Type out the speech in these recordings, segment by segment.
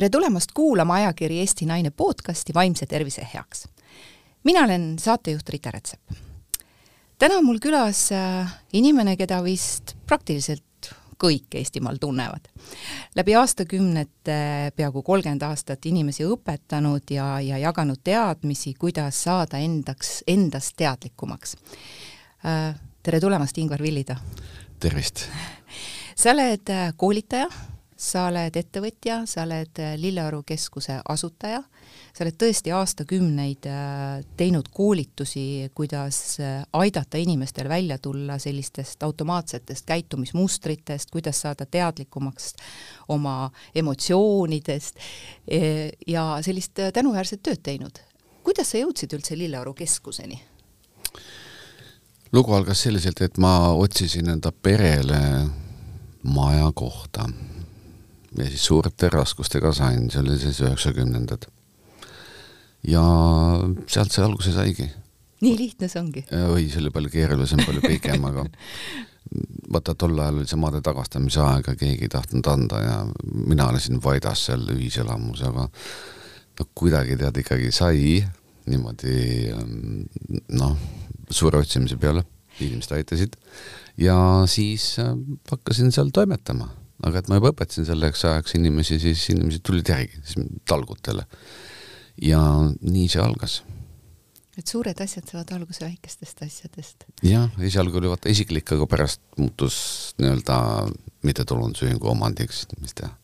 tere tulemast kuulama ajakiri Eesti Naine podcasti Vaimse tervise heaks. mina olen saatejuht Rita Rätsep. täna on mul külas äh, inimene, keda vist praktiliselt kõik Eestimaal tunnevad. läbi aastakümnete, peaaegu kolmkümmend aastat inimesi õpetanud ja, ja jaganud teadmisi, kuidas saada endaks, endast teadlikumaks. Äh, tere tulemast, Ingvar Villida! tervist! sa oled äh, koolitaja sa oled ettevõtja, sa oled äh, Lilleoru keskuse asutaja, sa oled tõesti aastakümneid äh, teinud koolitusi, kuidas äh, aidata inimestel välja tulla sellistest automaatsetest käitumismustritest, kuidas saada teadlikumaks oma emotsioonidest ja sellist tänuväärset tööd teinud. kuidas sa jõudsid üldse Lilleoru keskuseni? lugu algas selliselt, et ma otsisin enda perele maja kohta ja siis suurte raskustega sain, see oli siis üheksakümnendad. ja sealt see alguse saigi. nii lihtne see ongi? oi, see oli palju keerulisem, palju pikem, aga vaata, tol ajal oli see maade tagastamise aeg ja keegi ei tahtnud anda ja mina olesin Vaidas seal ühiselamus, aga no kuidagi tead ikkagi sai niimoodi noh, suure otsimise peale, inimesed aitasid ja siis äh, hakkasin seal toimetama aga et ma juba õpetasin selleks ajaks inimesi, siis inimesed tulid järgi, siis talgutele. ja nii see algas. et suured asjad saavad alguse väikestest asjadest. jah, esialgu oli vaata isiklik, aga pärast muutus nii-öelda mittetulundusühingu omandiks, mis teha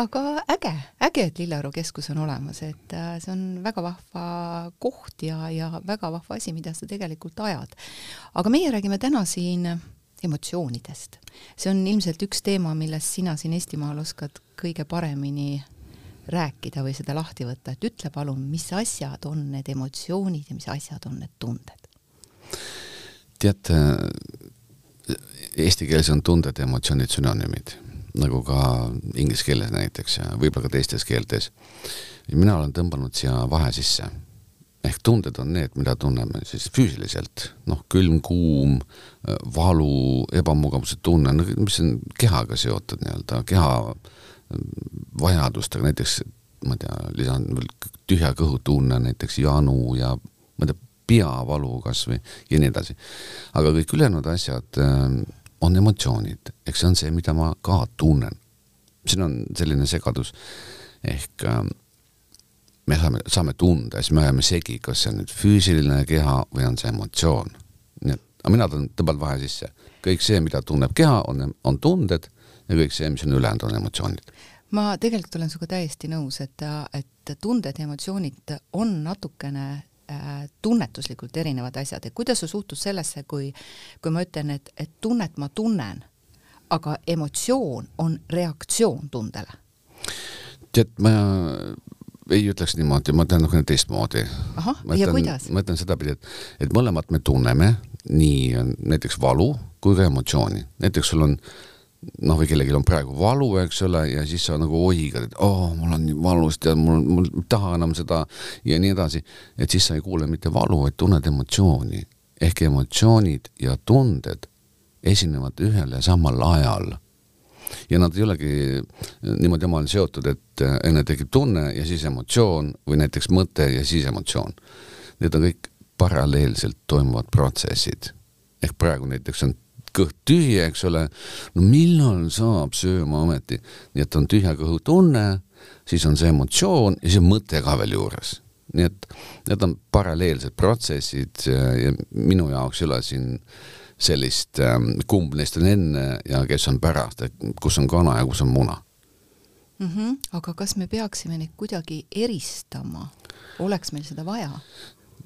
aga äge, äge, et Lillearu keskus on olemas, et äh, see on väga vahva koht ja, ja väga vahva asi, mida sa tegelikult ajad. aga meie räägime täna siin emotsioonidest. see on ilmselt üks teema, millest sina siin Eestimaal oskad kõige paremini rääkida või seda lahti võtta, et ütle palun, mis asjad on need emotsioonid ja mis asjad on need tunded? tead, eesti keeles on tunded ja emotsioonid sünonüümid, nagu ka inglise keeles näiteks ja võib-olla ka teistes keeltes. mina olen tõmbanud siia vahe sisse ehk tunded on need, mida tunneme siis füüsiliselt, noh, külm, kuum, valu, ebamugavuse tunne, no mis on kehaga seotud nii-öelda, keha vajadustega, näiteks ma ei tea, lisan veel tühja kõhutunne, näiteks janu ja ma ei tea, peavalu kas või ja nii edasi. aga kõik ülejäänud asjad äh, on emotsioonid, eks see on see, mida ma ka tunnen. siin on selline segadus ehk äh, me saame, saame tunda, siis me ajame segi, kas see on nüüd füüsiline keha või on see emotsioon. nii et, aga mina tõmban vahe sisse. kõik see, mida tunneb keha, on, on tunded ja kõik see, mis on ülejäänud, on emotsioonid. ma tegelikult olen sinuga täiesti nõus, et, et tunded ja emotsioonid on natukene äh, tunnetuslikult erinevad asjad, et kuidas sa suhtud sellesse, kui, kui ma ütlen, et, et tunnet ma tunnen, aga emotsioon on reaktsioon tundele? tead, ma ei ütleks niimoodi, ma ütlen natukene teistmoodi. ma ütlen, sedapidi, et, et mõlemat me tunneme, nii näiteks valu kui ka emotsiooni. näiteks sul on noh, või kellelgi on praegu valu, eks ole, ja siis sa nagu oigad, et oo oh,, mul on nii valus, tead, mul, mul ei taha enam seda ja nii edasi. et siis sa ei kuule mitte valu, vaid tunned emotsiooni. ehk emotsioonid ja tunded esinevad ühel ja samal ajal ja nad ei olegi niimoodi omavahel seotud, et äh, enne tekib tunne ja siis emotsioon või näiteks mõte ja siis emotsioon. Need on kõik paralleelselt toimuvad protsessid. ehk praegu näiteks on kõht tühi, eks ole, no millal saab sööma ometi, nii et on tühja kõhu tunne, siis on see emotsioon ja siis on mõte ka veel juures. nii et need on paralleelsed protsessid ja minu jaoks ei ole siin äh, sellist, ähm, kumb neist on enne ja kes on pärast, et kus on kana ja kus on muna mm. -hmm. aga kas me peaksime neid kuidagi eristama, oleks meil seda vaja?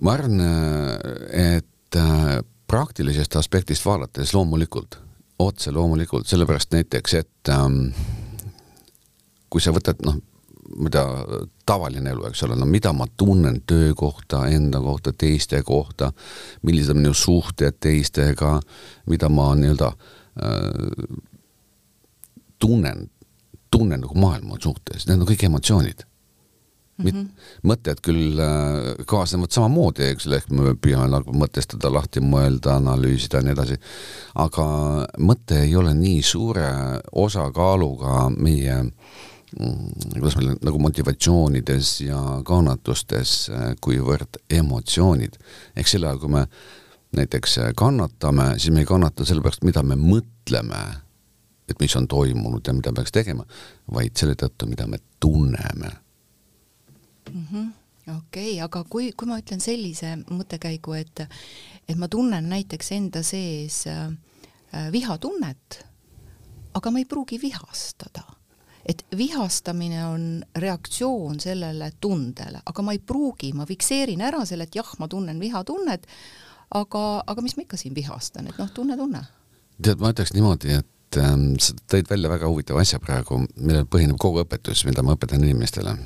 ma arvan, äh, et äh, praktilisest aspektist vaadates loomulikult, otse loomulikult, sellepärast näiteks, et ähm, kui sa võtad, noh, mida tavaline elu, eks ole, no mida ma tunnen töö kohta, enda kohta, teiste kohta, millised on minu suhted teistega, mida ma nii-öelda äh, tunnen, tunnen nagu maailma suhtes, need on kõik emotsioonid mm. -hmm. mõtted küll äh, kaasnevad samamoodi, eks ole, ehk me püüame nagu mõtestada, lahti mõelda, analüüsida ja nii edasi, aga mõte ei ole nii suure osakaaluga meie mm, kuidas meil nagu motivatsioonides ja kannatustes, kuivõrd emotsioonid. ehk sel ajal, kui me näiteks kannatame, siis me ei kannata sellepärast, mida me mõtleme, et mis on toimunud ja mida peaks tegema, vaid selle tõttu, mida me tunneme mm. -hmm okei okay,, aga kui, kui ma ütlen sellise mõttekäigu, et et ma tunnen näiteks enda sees äh, vihatunnet, aga ma ei pruugi vihastada. Et vihastamine on reaktsioon sellele tundele, aga ma ei pruugi, ma fikseerin ära selle, et jah, ma tunnen vihatunnet, aga, aga mis ma ikka siin vihastan, et noh, tunne, tunne. tead, ma ütleks niimoodi, et ähm, sa tõid välja väga huvitava asja praegu, millel põhineb kogu õpetus, mida ma õpetan inimestele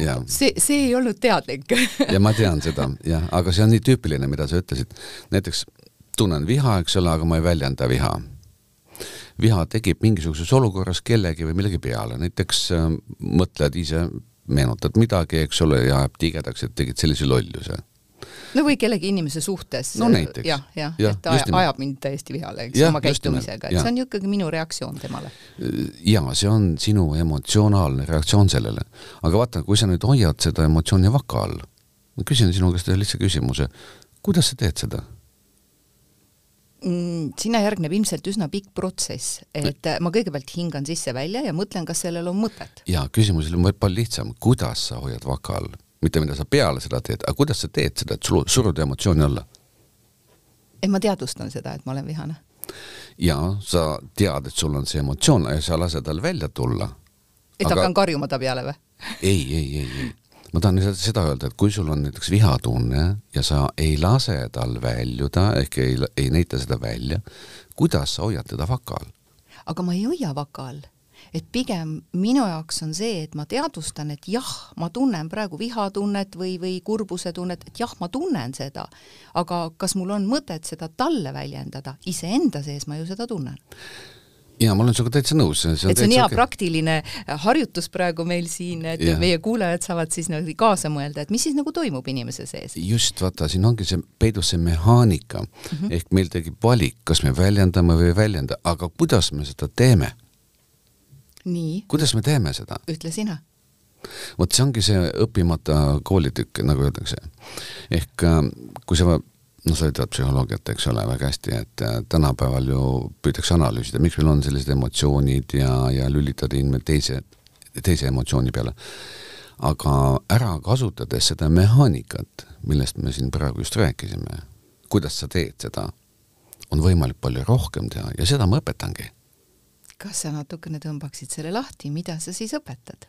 Ja. see, see ei olnud teadlik ja ma tean seda, jah, aga see on nii tüüpiline, mida sa ütlesid. näiteks tunnen viha, eks ole, aga ma ei väljenda viha. Viha tekib mingisuguses olukorras kellegi või millegi peale, näiteks äh, mõtled ise, meenutad midagi, eks ole, ja ajab tigedaks, et tegid sellise lolluse no või kellegi inimese suhtes. no näiteks. jah, jah ja, et ta ajab mind täiesti vihale, eks, oma käitumisega, et ja. see on ju ikkagi minu reaktsioon temale. ja see on sinu emotsionaalne reaktsioon sellele. aga vaata, kui sa nüüd hoiad seda emotsiooni vaka all, ma küsin sinu käest ühe lihtsa küsimuse, kuidas sa teed seda? Mm, sinna järgneb ilmselt üsna pikk protsess, et ma kõigepealt hingan sisse-välja ja mõtlen, kas sellel on mõtet. jaa, küsimus on palju lihtsam, kuidas sa hoiad vaka all mitte mida sa peale seda teed, aga kuidas sa teed seda, et sul, suruda emotsiooni alla? et ma teadvustan seda, et ma olen vihane. ja sa tead, et sul on see emotsioon ja sa lased tal välja tulla. et aga... hakkan karjuma ta peale või? ei, ei, ei, ei. Ma tahan seda öelda, et kui sul on näiteks vihatunne ja sa ei lase tal väljuda ehk ei, ei näita seda välja, kuidas sa hoiad teda vaka all? aga ma ei hoia vaka all et pigem minu jaoks on see, et ma teadvustan, et jah, ma tunnen praegu vihatunnet või, või kurbuse tunnet, et jah, ma tunnen seda, aga kas mul on mõtet seda talle väljendada, iseenda sees ma ju seda tunnen ja ma olen sinuga täitsa nõus. et see on hea okay. praktiline harjutus praegu meil siin, et ja. meie kuulajad saavad siis nagu kaasa mõelda, et mis siis nagu toimub inimese sees. just, vaata, siin ongi see, peidus see mehaanika mm -hmm. ehk meil tekib valik, kas me väljendame või ei väljenda, aga kuidas me seda teeme nii. kuidas me teeme seda? ütle sina. vot see ongi see õppimata koolitükk, nagu öeldakse. ehk äh, kui sa noh, sa ütled psühholoogiat, eks ole, väga hästi, et äh, tänapäeval ju püütakse analüüsida, miks meil on sellised emotsioonid ja, ja lülitada inimene teise, teise emotsiooni peale. aga ära kasutades seda mehaanikat, millest me siin praegu just rääkisime, kuidas sa teed seda, on võimalik palju rohkem teha ja seda ma õpetangi kas sa natukene tõmbaksid selle lahti, mida sa siis õpetad?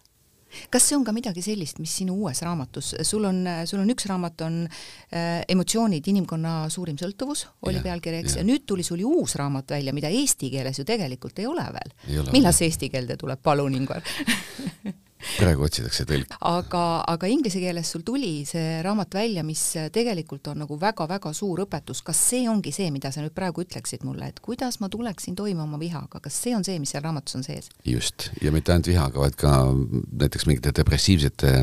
Kas see on ka midagi sellist, mis sinu uues raamatus, sul on, sul on üks raamat on äh, Emotsioonid, inimkonna suurim sõltuvus, oli ja, pealkiri, eks, ja nüüd tuli sul ju uus raamat välja, mida eesti keeles ju tegelikult ei ole veel. millal see eesti keelde tuleb, palun, Ingvar praegu otsitakse tõlki. aga, aga inglise keeles sul tuli see raamat välja, mis tegelikult on nagu väga-väga suur õpetus, kas see ongi see, mida sa nüüd praegu ütleksid mulle, et kuidas ma tuleksin toime oma vihaga, kas see on see, mis seal raamatus on sees? just, ja mitte ainult vihaga, vaid ka näiteks mingite depressiivsete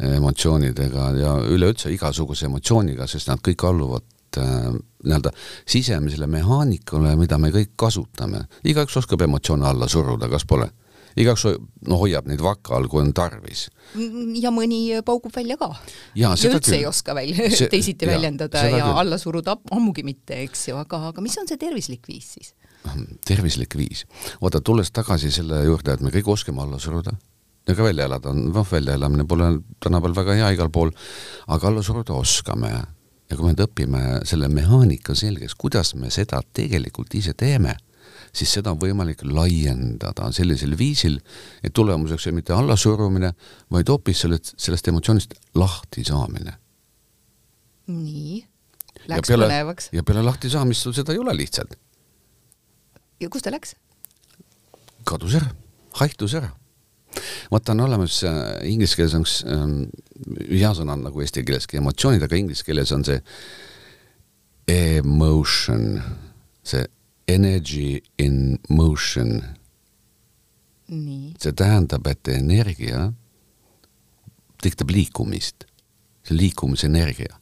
emotsioonidega ja üleüldse igasuguse emotsiooniga, sest nad kõik alluvad äh, nii-öelda sisemisele mehaanikule, mida me kõik kasutame. igaüks oskab emotsioone alla suruda, kas pole? Igaks no hoiab neid vaka all, kui on tarvis. ja mõni paugub välja ka. ja üldse küll. ei oska välja see, teisiti ja, väljendada ja küll. alla suruda ammugi mitte, eks ju, aga, aga mis on see tervislik viis siis? tervislik viis. vaata, tulles tagasi selle juurde, et me kõik oskame alla suruda, ega välja elada noh, väljaelamine pole tänapäeval väga hea igal pool, aga alla suruda oskame ja kui me nüüd õpime selle mehaanika selgeks, kuidas me seda tegelikult ise teeme siis seda on võimalik laiendada sellisel viisil, et tulemuseks on mitte allasurumine, vaid hoopis sellest, sellest emotsioonist lahti saamine. nii, läks põnevaks. ja peale lahti saamist sul seda ei ole lihtsalt. ja kus ta läks? kadus ära, haihtus ära vaata, on olemas äh, inglise keeles on üks ähm, hea sõna nagu eesti keeleski emotsioonid, aga inglise keeles on see emotion, see energy in motion. see tähendab, et energia tekitab liikumist, see liikumisenergia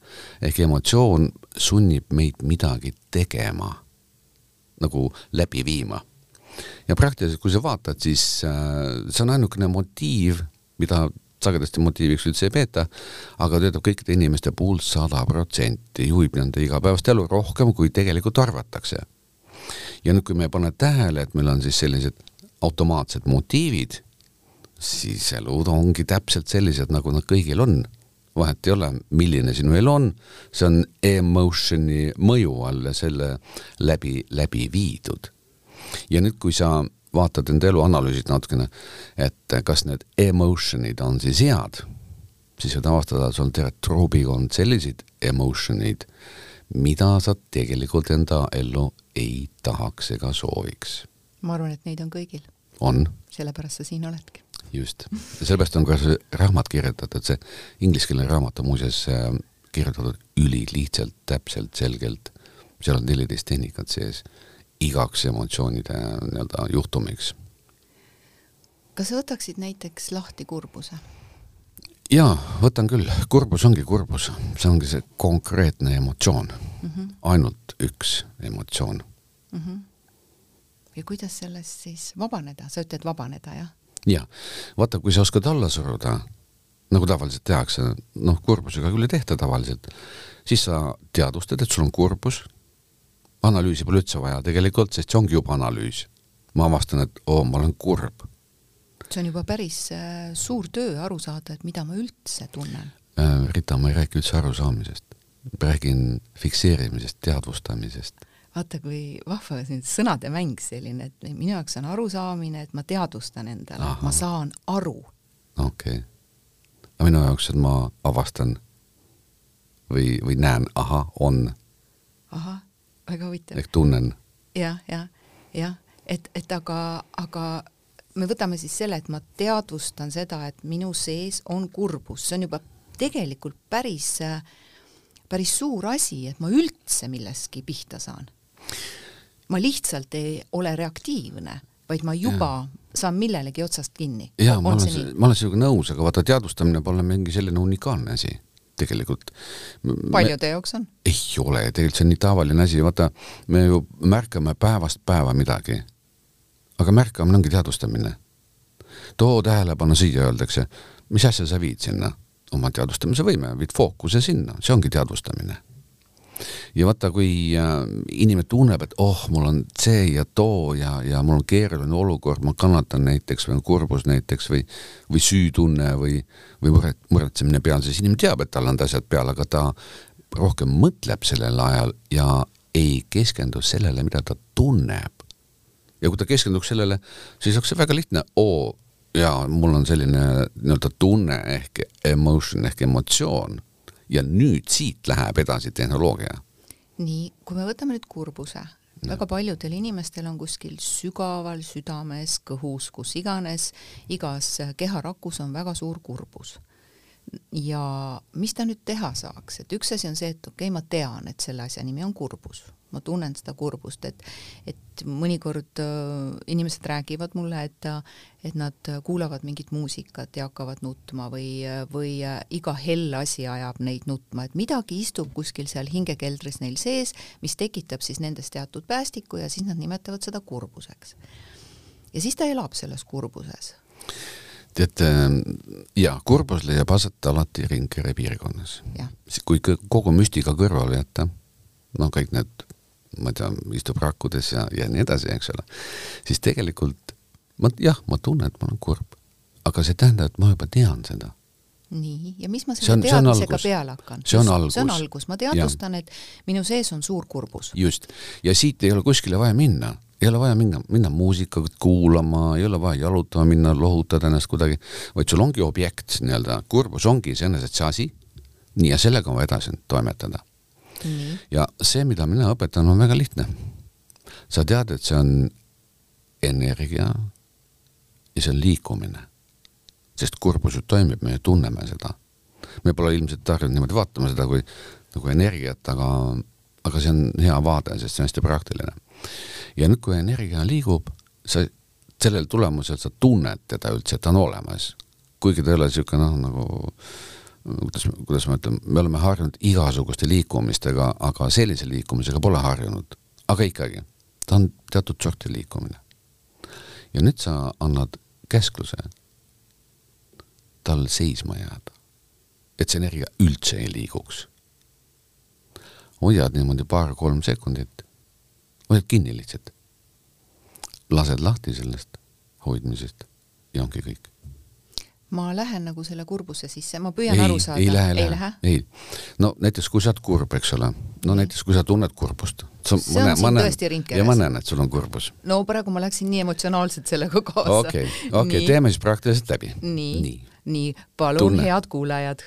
ehk emotsioon sunnib meid midagi tegema, nagu läbi viima. ja praktiliselt, kui sa vaatad, siis äh, see on ainukene motiiv, mida sagedasti motiiviks üldse ei peeta, aga töötab kõikide inimeste puhul sada protsenti, juhib nende igapäevast elu rohkem, kui tegelikult arvatakse. Ja nüüd, kui me paneme tähele, et meil on siis sellised automaatsed motiivid, siis elud ongi täpselt sellised, nagu nad kõigil on. vahet ei ole, milline sinu elu on, see on emotion'i mõju all ja selle läbi, läbi viidud. ja nüüd, kui sa vaatad enda elu, analüüsid natukene, et kas need emotion'id on siis head, siis võid avastada, et sul on terve trubikond selliseid emotion'id, mida sa tegelikult enda ellu ei tahaks ega sooviks. ma arvan, et neid on kõigil. on. sellepärast sa siin oledki. just, sellepärast on ka see raamat kirjutatud, see ingliskeelne raamat on muuseas äh, kirjutatud ülilihtsalt, täpselt, selgelt, seal on neliteist tehnikat sees igaks emotsioonide nii-öelda juhtumiks. kas sa võtaksid näiteks lahti kurbuse? Jaa, võtan küll, kurbus ongi kurbus, see ongi see konkreetne emotsioon mm, -hmm. ainult üks emotsioon mm. -hmm. ja kuidas sellest siis vabaneda, sa ütled vabaneda, jah? jah, vaata, kui sa oskad alla suruda, nagu tavaliselt tehakse, noh, kurbusega küll ei tehta tavaliselt, siis sa teadvustad, et sul on kurbus analüüsi pole üldse vaja tegelikult, sest see ongi juba analüüs. ma avastan, et oo, ma olen kurb. See on juba päris äh, suur töö aru saada, et mida ma üldse tunnen äh,. Rita, ma ei räägi üldse arusaamisest. räägin fikseerimisest, teadvustamisest. vaata, kui vahva see sõnade mäng selline, et minu jaoks on arusaamine, et ma teadvustan endale, ma saan aru. okei okay.. aga minu jaoks, et ma avastan või, või näen, ahah, on. ahah väga huvitav. ehk tunnen ja,. jah, jah, jah, et, et aga, aga me võtame siis selle, et ma teadvustan seda, et minu sees on kurbus, see on juba tegelikult päris, päris suur asi, et ma üldse millestki pihta saan. ma lihtsalt ei ole reaktiivne, vaid ma juba ja. saan millelegi otsast kinni. jaa, ma olen, ma olen sinuga nõus, aga vaata, teadvustamine pole mingi selline unikaalne asi tegelikult. paljude jaoks on? ei ole, tegelikult see on nii tavaline asi, vaata, me ju märkame päevast päeva midagi. Aga märkamine ongi teadvustamine. too tähelepanu siia, öeldakse, mis asja sa viid sinna? oma teadvustamise võime, viid fookuse sinna, see ongi teadvustamine ja vaata, kui äh, inimene tunneb, et oh, mul on see ja too ja, ja mul on keeruline olukord, ma kannatan näiteks või on kurbus näiteks või, või süütunne või, või muret, muretsemine peal, siis inimene teab, et tal on asjad peal, aga ta rohkem mõtleb sellel ajal ja ei keskendu sellele, mida ta tunneb. Ja kui ta keskenduks sellele, siis oleks see väga lihtne, oo, jaa, mul on selline nii-öelda tunne ehk emotion ehk emotsioon. Ja nüüd siit läheb edasi tehnoloogia. nii, kui me võtame nüüd kurbuse, väga paljudel inimestel on kuskil sügaval südames, kõhus, kus iganes, igas keharakus on väga suur kurbus ja mis ta nüüd teha saaks, et üks asi on see, et okei okay,, ma tean, et selle asja nimi on kurbus, ma tunnen seda kurbust, et et mõnikord äh, inimesed räägivad mulle, et et nad kuulavad mingit muusikat ja hakkavad nutma või, või äh, iga hell asi ajab neid nutma, et midagi istub kuskil seal hingekeldris neil sees, mis tekitab siis nendes teatud päästiku ja siis nad nimetavad seda kurbuseks. ja siis ta elab selles kurbuses tead, ähm, jaa, kurbus leiab aset alati Ringkere piirkonnas. kui kogu müstika kõrvale jätta, no kõik need, ma ei tea, istub rakkudes ja, ja nii edasi, eks ole, siis tegelikult ma jah, ma tunnen, et ma olen kurb, aga see tähendab, et ma juba tean seda nii, ja mis ma selle teadmisega peale hakkan? see on algus. see on algus, ma teadvustan, et minu sees on suur kurbus. just, ja siit ei ole kuskile vaja minna ei ole vaja minna, minna muusikat kuulama, ei ole vaja jalutama minna, lohutada ennast kuidagi, vaid sul ongi objekt nii-öelda, kurbus ongi iseenesest see asi, nii, ja sellega on vaja edasi toimetada mm.. ja see, mida mina õpetan, on väga lihtne. sa tead, et see on energia ja see on liikumine. sest kurbus ju toimib, me ju tunneme seda. me pole ilmselt harjunud niimoodi vaatama seda kui nagu energiat, aga, aga see on hea vaade, sest see on hästi praktiline ja nüüd, kui energia liigub, sa, sellel tulemusel sa tunned teda üldse, et ta on olemas. kuigi ta ei ole niisugune noh, nagu kuidas, kuidas ma ütlen, me oleme harjunud igasuguste liikumistega, aga sellise liikumisega pole harjunud. aga ikkagi, ta on teatud sorti liikumine. ja nüüd sa annad käskluse tal seisma jääda, et see energia üldse ei liiguks. hoiad niimoodi paar-kolm sekundit, hoiad kinni lihtsalt, lased lahti sellest hoidmisest ja ongi kõik ma lähen nagu selle kurbuse sisse, ma püüan ei, aru saada. ei lähe, ei lähe, ei. no näiteks, kui sa oled kurb, eks ole, no näiteks, kui sa tunned kurbust. see on siin tõesti ringkeres. ja ma näen, et sul on kurbus. no praegu ma läksin nii emotsionaalselt sellega kaasa. okei, okei, teeme siis praktiliselt läbi. nii, nii, nii, palun, head kuulajad,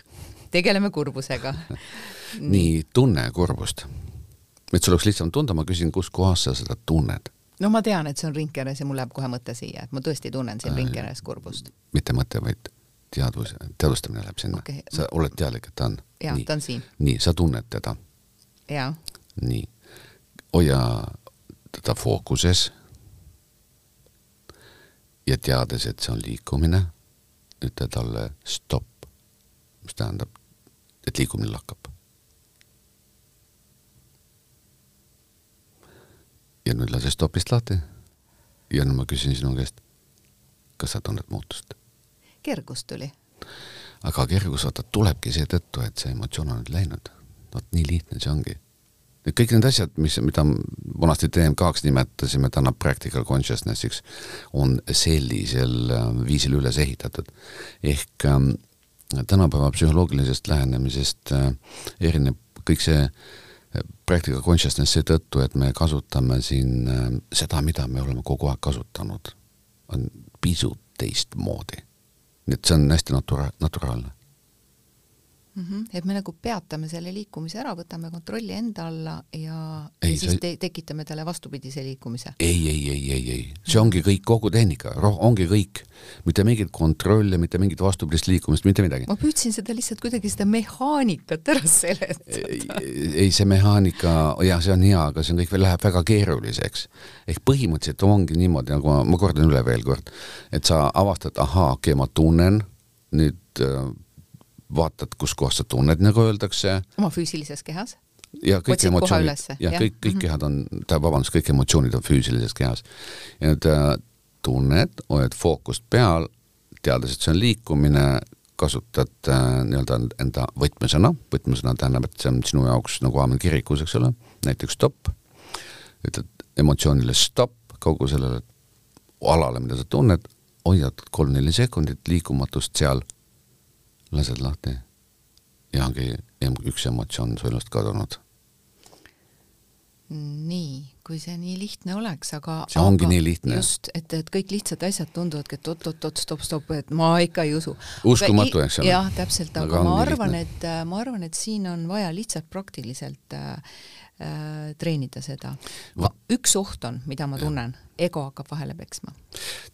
tegeleme kurbusega nii. nii, tunne kurbust. Et sul oleks lihtsam tunda, ma küsin, kus kohas sa seda tunned no ma tean, et see on ringkeres ja mul läheb kohe mõte siia, et ma tõesti tunnen siin äh, ringkeres kurbust. mitte mõte, vaid teadvus, teadvustamine läheb sinna okay.. sa oled teadlik, et ta on. jaa, ta on siin. nii, sa tunned teda. jaa. nii, hoia teda fookuses. ja teades, et see on liikumine, ütle talle stopp, mis tähendab, et liikumine lakkab. Ja nüüd lase stopist lahti. ja nüüd ma küsin sinu käest, kas sa tunned muutust? kergus tuli. aga kergus, vaata, tulebki seetõttu, et see emotsioon on nüüd läinud. vot nii lihtne see ongi. kõik need asjad, mis, mida vanasti DMK-ks nimetasime täna practical consciousness'iks, on sellisel äh, viisil üles ehitatud. ehk ähm, tänapäeva psühholoogilisest lähenemisest äh, erineb kõik see äh, practical consciousness seetõttu, et me kasutame siin äh, seda, mida me oleme kogu aeg kasutanud, on pisut teistmoodi. nii et see on hästi natura-, naturaalne mm. -hmm. et me nagu peatame selle liikumise ära, võtame kontrolli enda alla ja, ei, ja siis te tekitame talle vastupidise liikumise. ei, ei, ei, ei, ei, see ongi kõik, kogu tehnika, ongi kõik. mitte mingit kontrolli, mitte mingit vastupidist liikumist, mitte midagi. ma püüdsin seda lihtsalt kuidagi seda mehaanikat ära seletada. ei, see mehaanika, jah, see on hea, aga see on kõik veel läheb väga keeruliseks. ehk põhimõtteliselt ongi niimoodi, nagu ma, ma kordan üle veel kord, et sa avastad, ahaa, okei okay,, ma tunnen nüüd äh, vaatad, kus kohas sa tunned, nagu öeldakse. oma füüsilises kehas? ja kõik Otsid emotsioonid, ja kõik, kõik mm -hmm. kehad on, tähendab, vabandust, kõik emotsioonid on füüsilises kehas. ja nüüd äh, tunned, hoiad fookust peal, teades, et see on liikumine, kasutad äh, nii-öelda enda võtmesõna, võtmesõna tähendab, et see on sinu jaoks nagu aamen kirikus, eks ole, näiteks stopp, ütled emotsioonile stopp kogu sellele alale, mida sa tunned, hoiad kolm-neli sekundit liikumatust seal lased lahti ja ongi üks emotsioon su elust kadunud. nii, kui see nii lihtne oleks, aga see ongi aga nii lihtne. just, et, et kõik lihtsad asjad tunduvadki, et oot-oot-oot, stopp, stopp, et ma ikka ei usu. uskumatu, eks ole. jah, täpselt, aga, aga ma arvan, et ma arvan, et siin on vaja lihtsalt praktiliselt äh, treenida seda. üks oht on, mida ma tunnen, ego hakkab vahele peksma.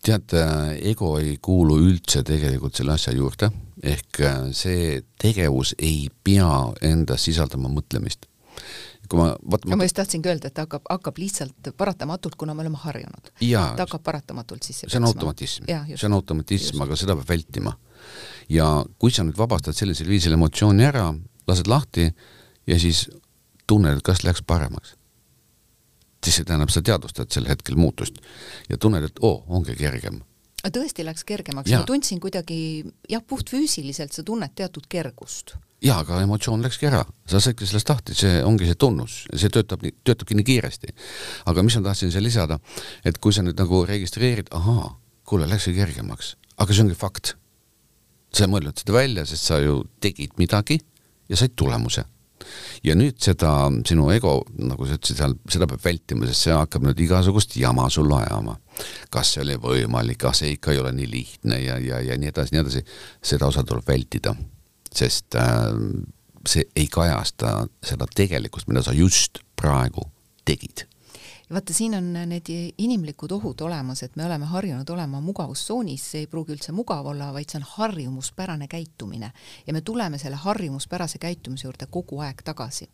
tead, äh, ego ei kuulu üldse tegelikult selle asja juurde, ehk äh, see tegevus ei pea endas sisaldama mõtlemist kui ma vaat ma, ma just tahtsingi öelda, et ta hakkab, hakkab lihtsalt paratamatult, kuna me oleme harjunud. ta hakkab paratamatult sisse see on automatism, see on automatism, aga seda peab vältima. ja kui sa nüüd vabastad sellisel viisil emotsiooni ära, lased lahti ja siis tunned, et kas läks paremaks. siis see tähendab, sa teadvustad sel hetkel muutust ja tunned, et oo ongi kergem. tõesti läks kergemaks, ma tundsin kuidagi jah, puhtfüüsiliselt sa tunned teatud kergust. jaa, aga emotsioon läkski ära, sa saidki sellest lahti, see ongi see tunnus, see töötab nii, töötabki nii kiiresti. aga mis ma tahtsin siia lisada, et kui sa nüüd nagu registreerid, ahaa, kuule, läkski kergemaks, aga see ongi fakt. sa ei mõelnud seda välja, sest sa ju tegid midagi ja said tulemuse ja nüüd seda sinu ego, nagu sa ütlesid seal, seda peab vältima, sest see hakkab nüüd igasugust jama sulle ajama. kas see oli võimalik, kas see ikka ei ole nii lihtne ja, ja, ja nii edasi, nii edasi, seda osa tuleb vältida, sest äh, see ei kajasta seda tegelikkust, mida sa just praegu tegid ja vaata, siin on need inimlikud ohud olemas, et me oleme harjunud olema mugavustsoonis, see ei pruugi üldse mugav olla, vaid see on harjumuspärane käitumine ja me tuleme selle harjumuspärase käitumise juurde kogu aeg tagasi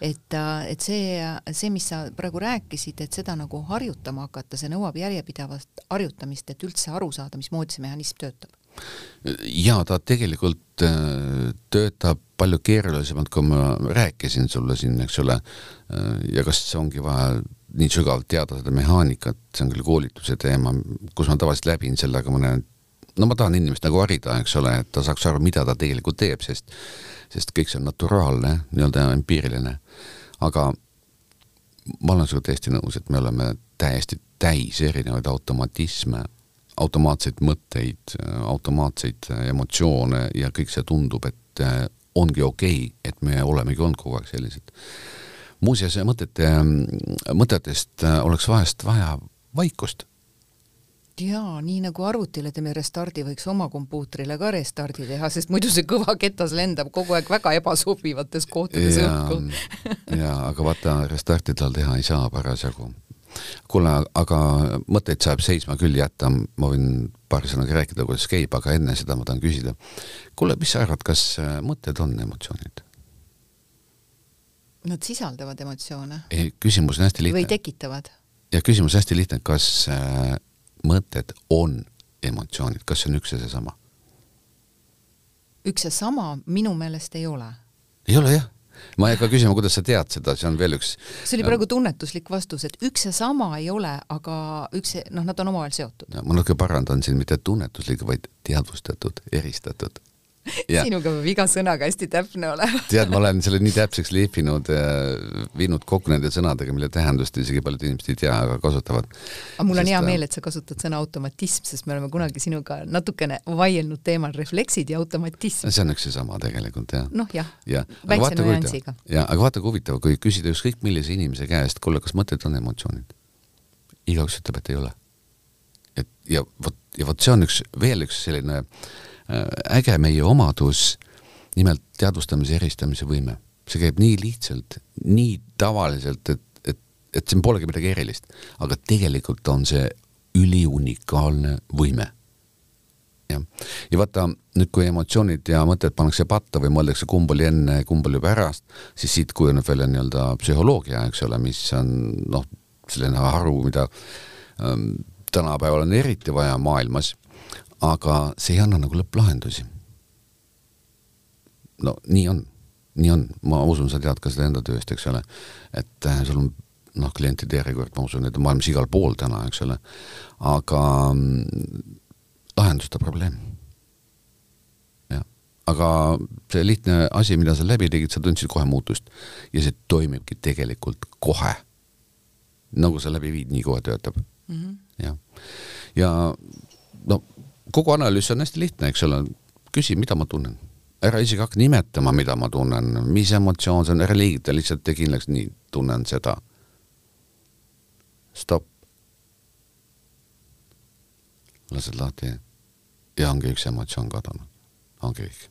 et, et see, see, mis sa praegu rääkisid, et seda nagu harjutama hakata, see nõuab järjepidevat harjutamist, et üldse aru saada, mismoodi see mehhanism töötab. ja ta tegelikult äh, töötab palju keerulisemalt, kui ma rääkisin sulle siin, eks ole. Äh, ja kas ongi vaja nii sügavalt teada seda mehaanikat, see on küll koolituse teema, kus ma tavaliselt läbin selle, aga ma näen, no ma tahan inimest nagu harida, eks ole, et ta saaks aru, mida ta tegelikult teeb, sest sest kõik see on naturaalne, nii-öelda empiiriline. aga ma olen sinuga täiesti nõus, et me oleme täiesti täis erinevaid automatisme, automaatseid mõtteid, automaatseid emotsioone ja kõik see tundub, et ongi okei okay,, et me olemegi olnud kogu aeg sellised. Muuseas, mõtete, mõtetest äh, oleks vahest vaja vaikust jaa, nii nagu arvutile teeme restardi, võiks oma kompuutrile ka restardi teha, sest muidu see kõva ketas lendab kogu aeg väga ebasobivates kohtades õhku. jaa, aga vaata, restarti tal teha ei saa parasjagu. kuule, aga mõtteid saab seisma küll jätta, ma võin paari sõnaga rääkida, kuidas käib, aga enne seda ma tahan küsida. kuule, mis sa arvad, kas äh, mõtted on emotsioonid? Nad sisaldavad emotsioone. küsimus on hästi lihtne. või tekitavad? ja küsimus hästi lihtne, kas äh, mõtted on emotsioonid, kas see on üks ja seesama? üks ja sama minu meelest ei ole. ei ole jah, ma ei hakka küsima, kuidas sa tead seda, see on veel üks see oli praegu tunnetuslik vastus, et üks ja sama ei ole, aga üks, noh, nad on omavahel seotud. ma natuke parandan siin, mitte tunnetuslik, vaid teadvustatud, eristatud sinuga peab iga sõnaga hästi täpne olema tead, ma olen selle nii täpseks lihvinud, viinud kokku nende sõnadega, mille tähendust isegi paljud inimesed ei tea, aga kasutavad. aga mul on Sest, hea meel, et sa kasutad sõna automatism, sest me oleme kunagi sinuga natukene vaielnud teemal refleksid ja automatism. see on üks ja sama tegelikult jah. noh jah ja. ja., väikse nüansiga. ja, aga vaata kui huvitav, kui küsida ükskõik millise inimese käest, kuule, kas mõtted on emotsioonid? igaüks ütleb, et ei ole. et ja vot, ja vot see on üks, veel üks selline äh, Äh, äge meie omadus, nimelt teadvustamise, eristamise võime. see käib nii lihtsalt, nii tavaliselt, et, et, et siin polegi midagi erilist, aga tegelikult on see üliunikaalne võime. jah, ja vaata nüüd, kui emotsioonid ja mõtted pannakse patta või mõeldakse, kumb oli enne, kumb oli pärast, siis siit kujuneb välja nii-öelda psühholoogia, eks ole, mis on noh, selline haru, mida ähm, tänapäeval on eriti vaja maailmas aga see ei anna nagu lõpplahendusi. no nii on, nii on, ma usun, sa tead ka seda enda tööst, eks ole, et äh, sul on noh, klientide järjekord, ma usun, et on maailmas igal pool täna, eks ole, aga mm, lahenduseta probleem. jah, aga see lihtne asi, mida sa läbi tegid, sa tundsid kohe muutust ja see toimibki tegelikult kohe. nagu sa läbi viid, nii kohe töötab mm. -hmm. jah, ja no kogu analüüs on hästi lihtne, eks ole, küsi, mida ma tunnen. ära isegi hakka nimetama, mida ma tunnen, mis emotsioon see on, ära liigita, lihtsalt tee kindlaks, nii, tunnen seda. stopp. lased lahti ja ongi üks emotsioon kadunud, ongi kõik.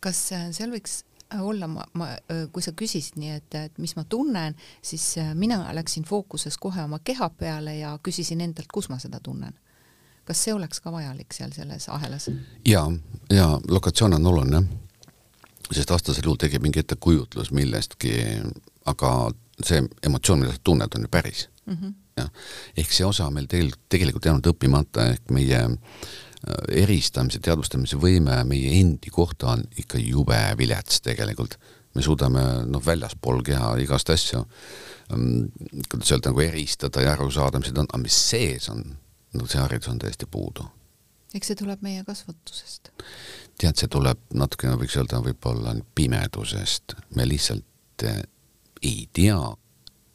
kas äh, seal võiks olla, ma, ma, äh, kui sa küsisid nii, et, et mis ma tunnen, siis äh, mina läksin fookuses kohe oma keha peale ja küsisin endalt, kus ma seda tunnen kas see oleks ka vajalik seal selles ahelas? ja, ja lokatsioon on oluline, sest vastasel juhul tekib mingi ettekujutlus millestki, aga see emotsioon, mida sa tunned, on ju päris mm. -hmm. jah, ehk see osa meil tegelikult, tegelikult jäänud õppimata, ehk meie äh, eristamise, teadvustamise võime meie endi kohta on ikka jube vilets tegelikult. me suudame noh, väljaspool keha igast asju, ähm, kuidas öelda, nagu eristada ja aru saada, mis need on, aga mis sees on no see haridus on täiesti puudu. eks see tuleb meie kasvatusest? tead, see tuleb natukene, võiks öelda, võib-olla pimedusest, me lihtsalt eh, ei tea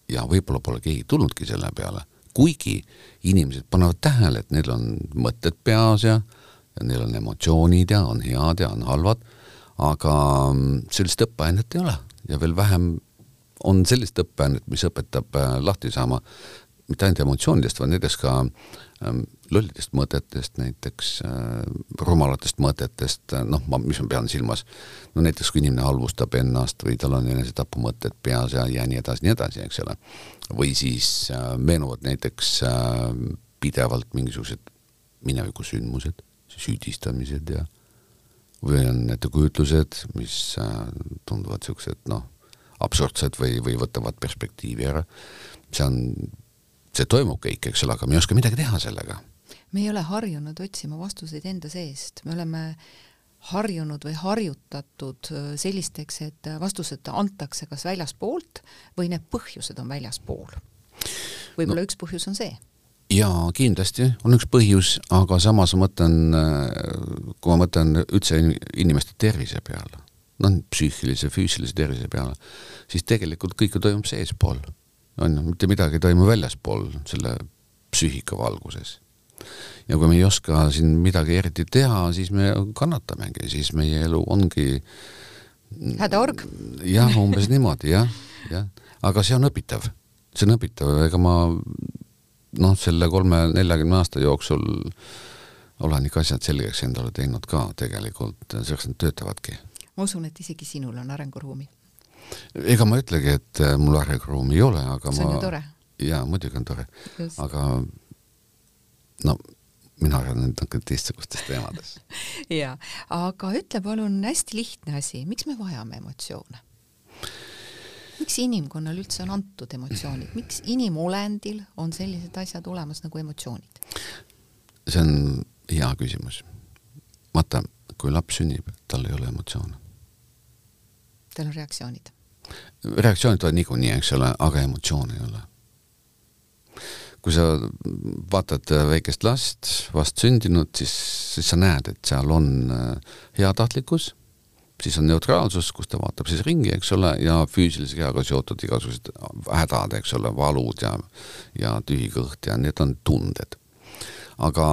ja võib-olla pole keegi tulnudki selle peale, kuigi inimesed panevad tähele, et neil on mõtted peas ja, ja neil on emotsioonid ja on head ja on halvad, aga mm, sellist õppeainet ei ole ja veel vähem on sellist õppeainet, mis õpetab äh, lahti saama mitte ainult emotsioonidest, vaid näiteks ka lollidest mõtetest, näiteks äh, rumalatest mõtetest, äh, noh, ma, mis ma pean silmas, no näiteks kui inimene halvustab ennast või tal on enesetapumõtted peas ja, ja nii edasi, nii edasi, eks ole. või siis äh, meenuvad näiteks äh, pidevalt mingisugused minevikusündmused, süüdistamised ja või on ettekujutlused, mis äh, tunduvad niisugused noh, absurdsed või, või võtavad perspektiivi ära. see on see toimub kõik, eks ole, aga me ei oska midagi teha sellega. me ei ole harjunud otsima vastuseid enda seest, me oleme harjunud või harjutatud äh, sellisteks, et vastused antakse kas väljaspoolt või need põhjused on väljaspool võib-olla no. üks põhjus on see jaa, kindlasti on üks põhjus, aga samas ma mõtlen, kui ma mõtlen üldse inimeste tervise peale, noh, psüühilise, füüsilise tervise peale, siis tegelikult kõik ju toimub seespool. On ju, mitte midagi ei toimu väljaspool selle psüühika valguses. ja kui me ei oska siin midagi eriti teha, siis me kannatamegi, siis meie elu ongi hädaorg. jah, umbes niimoodi, jah, jah. aga see on õpitav, see on õpitav, ega ma noh, selle kolme-neljakümne aasta jooksul olen ikka asjad selgeks endale teinud ka tegelikult, selleks nad töötavadki. ma usun, et isegi sinul on arenguruumi. Ega ma ei ütlegi, et äh, mul arenguruumi ei ole, aga see on ma... ju tore. jaa, muidugi on tore. aga no mina räägin nüüd natuke teistsugustes teemades jaa, aga ütle palun hästi lihtne asi, miks me vajame emotsioone? miks inimkonnal üldse on antud emotsioonid, miks inimolendil on sellised asjad olemas nagu emotsioonid? see on hea küsimus. vaata, kui laps sünnib, tal ei ole emotsioone. tal on reaktsioonid? Reaktsioonid tulevad niikuinii, eks ole, aga emotsioone ei ole. kui sa vaatad väikest last, vastsündinud, siis, siis sa näed, et seal on äh, heatahtlikkus siis on neutraalsus, kus ta vaatab siis ringi, eks ole, ja füüsilise kehaga seotud igasugused hädad, eks ole, valud ja, ja tühi kõht ja need on tunded. aga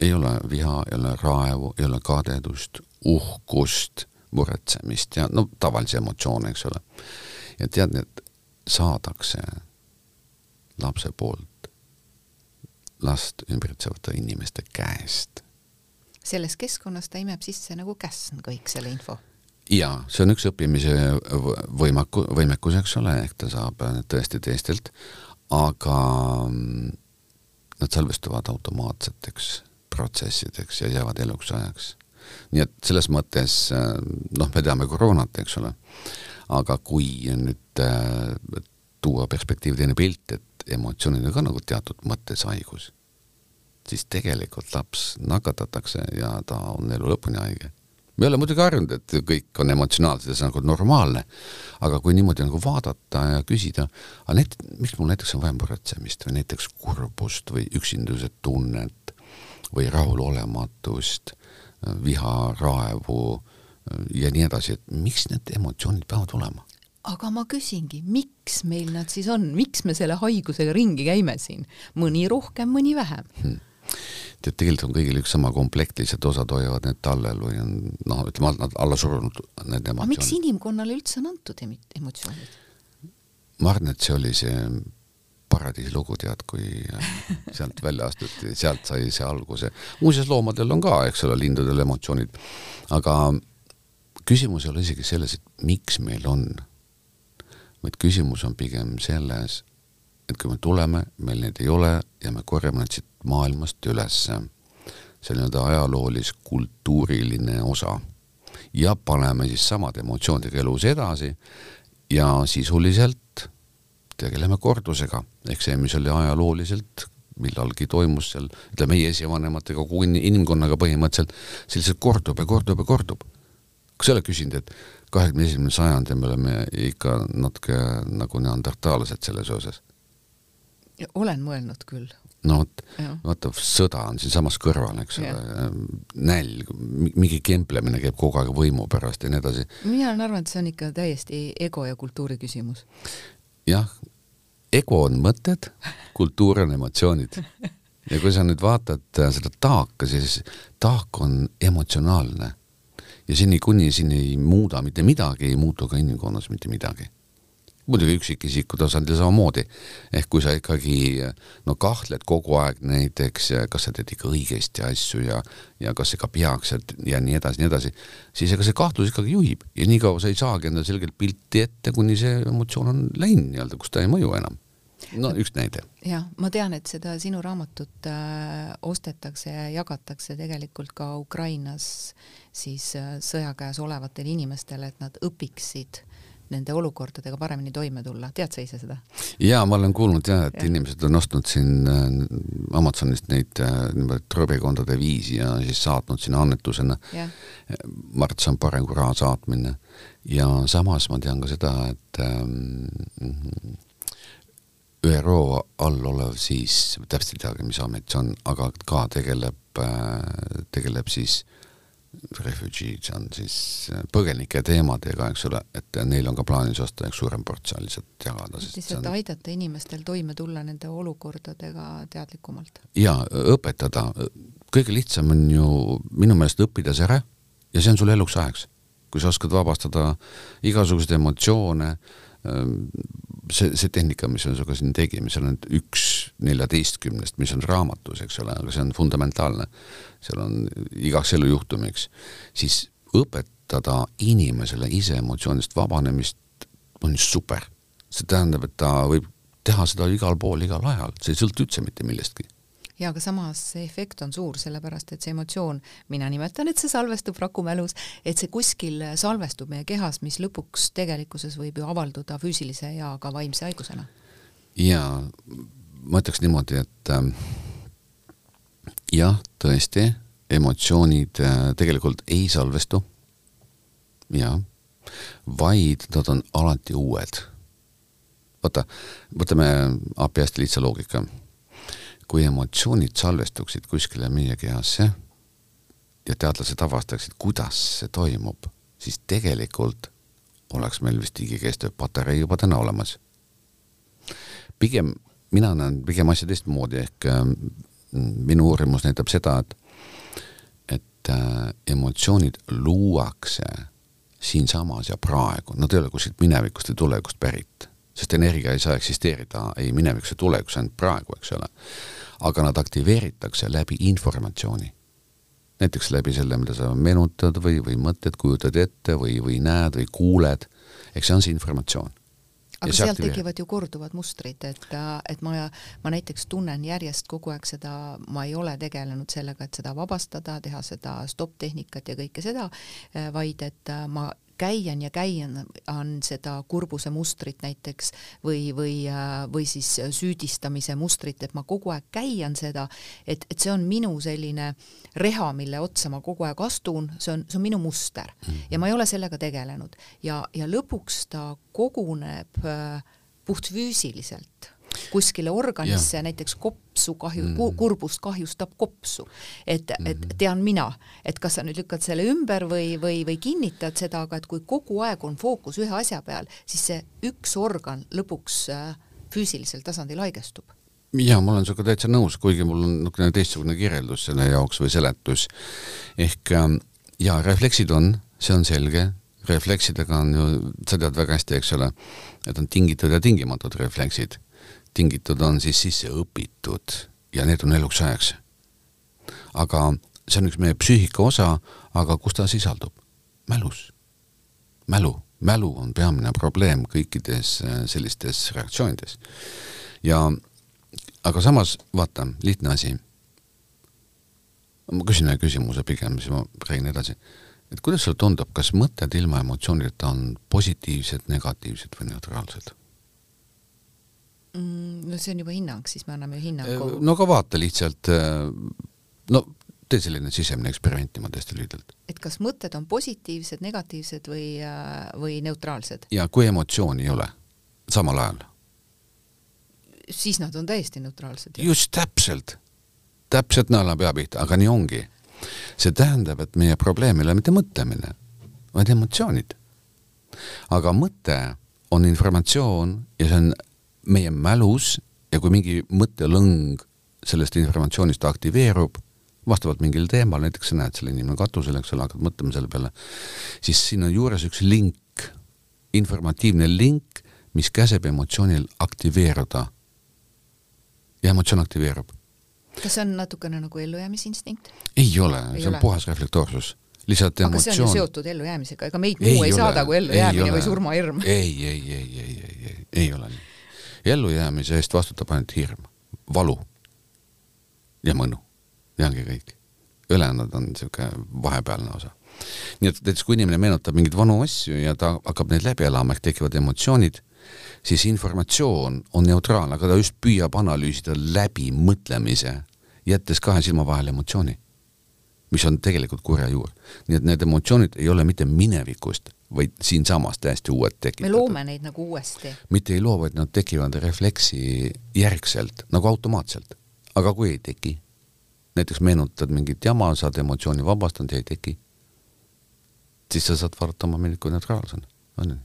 ei ole viha, ei ole raevu, ei ole kadedust, uhkust, muretsemist ja no tavalisi emotsioone, eks ole. ja tead, need saadakse lapse poolt last ümbritsevate inimeste käest selles keskkonnas ta imeb sisse nagu käsn kõik selle info. jaa, see on üks õppimise võimaku, võimekus, eks ole, ehk ta saab tõesti teistelt, aga mm, nad salvestuvad automaatseteks protsessideks ja jäävad eluks ajaks. Nii et selles mõttes noh, me teame koroonat, eks ole, aga kui nüüd äh, tuua perspektiivi teine pilt, et emotsioonid on ka nagu teatud mõttes haigus siis tegelikult laps nakatatakse ja ta on elu lõpuni haige. me ei ole muidugi harjunud, et kõik on emotsionaalsed ja see on nagu normaalne, aga kui niimoodi nagu vaadata ja küsida, aga net-, miks mul näiteks on vaja muretsemist või näiteks kurbust või üksinduse tunnet või rahulolematust, viha, raevu ja nii edasi, et miks need emotsioonid peavad olema? aga ma küsingi, miks meil nad siis on, miks me selle haigusega ringi käime siin, mõni rohkem, mõni vähem hmm.? tead, tegelikult on kõigil üks sama komplekt, lihtsalt osad hoiavad need tallel või on noh, ütleme, nad alla surunud, need emotsioonid. aga miks inimkonnale üldse on antud emotsioonid? ma arvan, et see oli see paradiisi lugu, tead, kui sealt välja astuti, sealt sai see alguse. muuseas, loomadel on ka, eks ole, lindudel emotsioonid, aga küsimus ei ole isegi selles, et miks meil on, vaid küsimus on pigem selles, et kui me tuleme, meil neid ei ole ja me korjame nad siit maailmast ülesse. see nii-öelda ajaloolis-kultuuriline osa. ja paneme siis samade emotsioonidega elus edasi ja sisuliselt tegeleme kordusega, ehk see, mis oli ajalooliselt millalgi toimus seal, ütleme meie esivanematega, kogu inimkonnaga põhimõtteliselt, see lihtsalt kordub ja kordub ja kordub. kas sa oled küsinud, et kahekümne esimene sajand ja me oleme ikka natuke nagu neandertaalased selles osas? olen mõelnud küll. no vot, vaata sõda on siinsamas kõrval, eks ole, nälg, mingi kemplemine käib kogu aeg võimu pärast ja nii edasi. mina olen arvanud, et see on ikka täiesti ego ja kultuuri küsimus. Jah, ego on mõtted, kultuur on emotsioonid. ja kui sa nüüd vaatad äh, seda taaka, siis taak on emotsionaalne ja seni, kuni siin ei muuda mitte midagi, ei muutu ka inimkonnas mitte midagi muidugi üksikisiku tasandil samamoodi. ehk kui sa ikkagi no kahtled kogu aeg näiteks, kas sa teed ikka õigesti asju ja, ja kas ikka peaks ja, ja nii edasi, nii edasi, siis ega see kahtlus ikkagi juhib ja niikaua sa ei saagi endale selgelt pilti ette, kuni see emotsioon on läinud nii-öelda, kus ta ei mõju enam no üks näide. jah, ma tean, et seda sinu raamatut äh, ostetakse ja jagatakse tegelikult ka Ukrainas siis äh, sõja käes olevatele inimestele, et nad õpiksid nende olukordadega paremini toime tulla, tead sa ise seda? jaa, ma olen kuulnud jah, et ja. inimesed on ostnud siin äh, Amazonist neid äh, niimoodi trobekondade viisi ja siis saatnud sinna annetusena. ma arvan, et see on parem kui raha saatmine. ja samas ma tean ka seda, et ähm, ÜRO all olev siis, täpselt ei teagi, mis amet see on, aga ka tegeleb, tegeleb siis refugeed, see on siis põgenike teemadega, eks ole, et neil on ka plaanis osta üks suurem portsjon lihtsalt jagada. lihtsalt on... aidata inimestel toime tulla nende olukordadega teadlikumalt. jaa, õpetada, kõige lihtsam on ju minu meelest õppida see ära ja see on sul eluks ajaks. kui sa oskad vabastada igasuguseid emotsioone, Ehm, see, see tehnika, mis me sinuga siin tegime, seal on üks neljateistkümnest, mis on raamatus, eks ole, aga see on fundamentaalne. seal on igaks elujuhtumiks, siis õpetada inimesele ise emotsioonidest vabanemist on super. see tähendab, et ta võib teha seda igal pool, igal ajal, see ei sõltu üldse mitte millestki ja aga samas see efekt on suur, sellepärast et see emotsioon, mina nimetan, et see salvestub rakumälus, et see kuskil salvestub meie kehas, mis lõpuks tegelikkuses võib ju avalduda füüsilise ja ka vaimse haigusena. jaa, ma ütleks niimoodi, et äh, jah, tõesti, emotsioonid äh, tegelikult ei salvestu, jaa, vaid nad on alati uued. vaata, võtame API hästi lihtsa loogika kui emotsioonid salvestuksid kuskile meie kehasse ja teadlased avastaksid, kuidas see toimub, siis tegelikult oleks meil vist igikestev patarei juba täna olemas. pigem, mina näen pigem asja teistmoodi, ehk äh, minu uurimus näitab seda, et et äh, emotsioonid luuakse siinsamas ja praegu, nad ei ole kuskilt minevikust või tulevikust pärit, sest energia ei saa eksisteerida ei minevikus ega tulevikus, ainult praegu, eks ole aga nad aktiveeritakse läbi informatsiooni. näiteks läbi selle, mida sa meenutad või, või mõtted kujutad ette või, või näed või kuuled, eks see on see informatsioon aga sealt aktiveerib. tekivad ju korduvad mustrid, et, et ma, ma näiteks tunnen järjest kogu aeg seda, ma ei ole tegelenud sellega, et seda vabastada, teha seda stopp-tehnikat ja kõike seda, vaid et ma käian ja käian on seda kurbuse mustrit näiteks või, või, või siis süüdistamise mustrit, et ma kogu aeg käian seda, et, et see on minu selline reha, mille otsa ma kogu aeg astun, see on, see on minu muster. Mhm. ja ma ei ole sellega tegelenud. Ja, ja lõpuks ta koguneb äh, puhtfüüsiliselt kuskile organisse, näiteks kopsu kahju mm., kurbust kahjustab kopsu. et mm., et tean mina, et kas sa nüüd lükkad selle ümber või, või, või kinnitad seda, aga et kui kogu aeg on fookus ühe asja peal, siis see üks organ lõpuks äh, füüsilisel tasandil haigestub jaa, ma olen sinuga täitsa nõus, kuigi mul on niisugune teistsugune kirjeldus selle jaoks või seletus. ehk ähm, jaa, refleksid on, see on selge, refleksidega on ju, sa tead väga hästi, eks ole, et on tingitud ja tingimatud refleksid tingitud on siis sisse õpitud ja need on eluks ajaks. aga see on üks meie psüühika osa, aga kus ta sisaldub? mälus. mälu, mälu on peamine probleem kõikides äh, sellistes reaktsioonides. ja aga samas vaata, lihtne asi. ma küsin ühe küsimuse pigem, siis ma räägin edasi. et kuidas sulle tundub, kas mõtted ilma emotsioonideta on positiivsed, negatiivsed või neutraalsed? Mm, no see on juba hinnang, siis me anname hinnangu. no aga vaata lihtsalt, äh, no tee selline sisemine eksperiment niimoodi hästi lühidalt. et kas mõtted on positiivsed, negatiivsed või, äh, või neutraalsed? ja kui emotsiooni ei ole, samal ajal? siis nad on täiesti neutraalsed. just täpselt, täpselt naela pea pihta, aga nii ongi. see tähendab, et meie probleem ei ole mitte mõtlemine, vaid emotsioonid. aga mõte on informatsioon ja see on meie mälus ja kui mingi mõttelõng sellest informatsioonist aktiveerub, vastavalt mingile teemale, näiteks sa näed selle inimene katusel, eks ole, hakkad mõtlema selle peale, siis siin on juures üks link, informatiivne link, mis käseb emotsioonil aktiveeruda. ja emotsioon aktiveerub. kas see on natukene nagu ellujäämisinstinkt? ei ole, see on ole. puhas reflektoorsus lihtsalt emotsioon. aga see on ju seotud ellujäämisega, ega meid muu ei, ei saada kui ellujäämine või surmahirm. ei, ei, ei, ei, ei, ei, ei ole nii ellujäämise eest vastutab ainult hirm, valu ja mõnu ja ongi kõik. ülejäänud on niisugune vahepealne osa. nii et näiteks kui inimene meenutab mingeid vanu asju ja ta hakkab neid läbi elama, ehk tekivad emotsioonid, siis informatsioon on neutraalne, aga ta just püüab analüüsida läbi mõtlemise, jättes kahe silma vahele emotsiooni, mis on tegelikult kurja juur. nii et need emotsioonid ei ole mitte minevikust, vaid siinsamas täiesti uued me tekitatud. loome neid nagu uuesti. mitte ei loo, vaid nad tekivad refleksi järgselt, nagu automaatselt. aga kui ei teki, näiteks meenutad mingit jama, saad emotsiooni vabastanud ja ei teki, siis sa saad vaadata oma minevikku neutraalsena, on ju.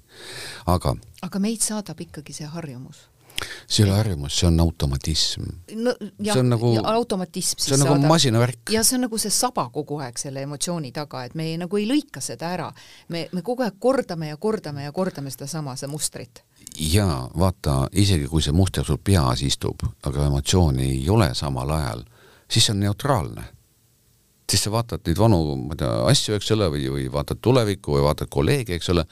aga aga meid saadab ikkagi see harjumus. See ei ole harjumus, see on automatism. no See on nagu- automatism siis see on nagu saadab. masinavärk. ja see on nagu see saba kogu aeg selle emotsiooni taga, et me ei, nagu ei lõika seda ära. me, me kogu aeg kordame ja kordame ja kordame sedasama, seda mustrit. jaa, vaata, isegi kui see muster sul peas istub, aga emotsiooni ei ole samal ajal, siis see on neutraalne. siis sa vaatad neid vanu, ma ei tea, asju, eks ole, või, või vaatad tulevikku või vaatad kolleege, eks ole,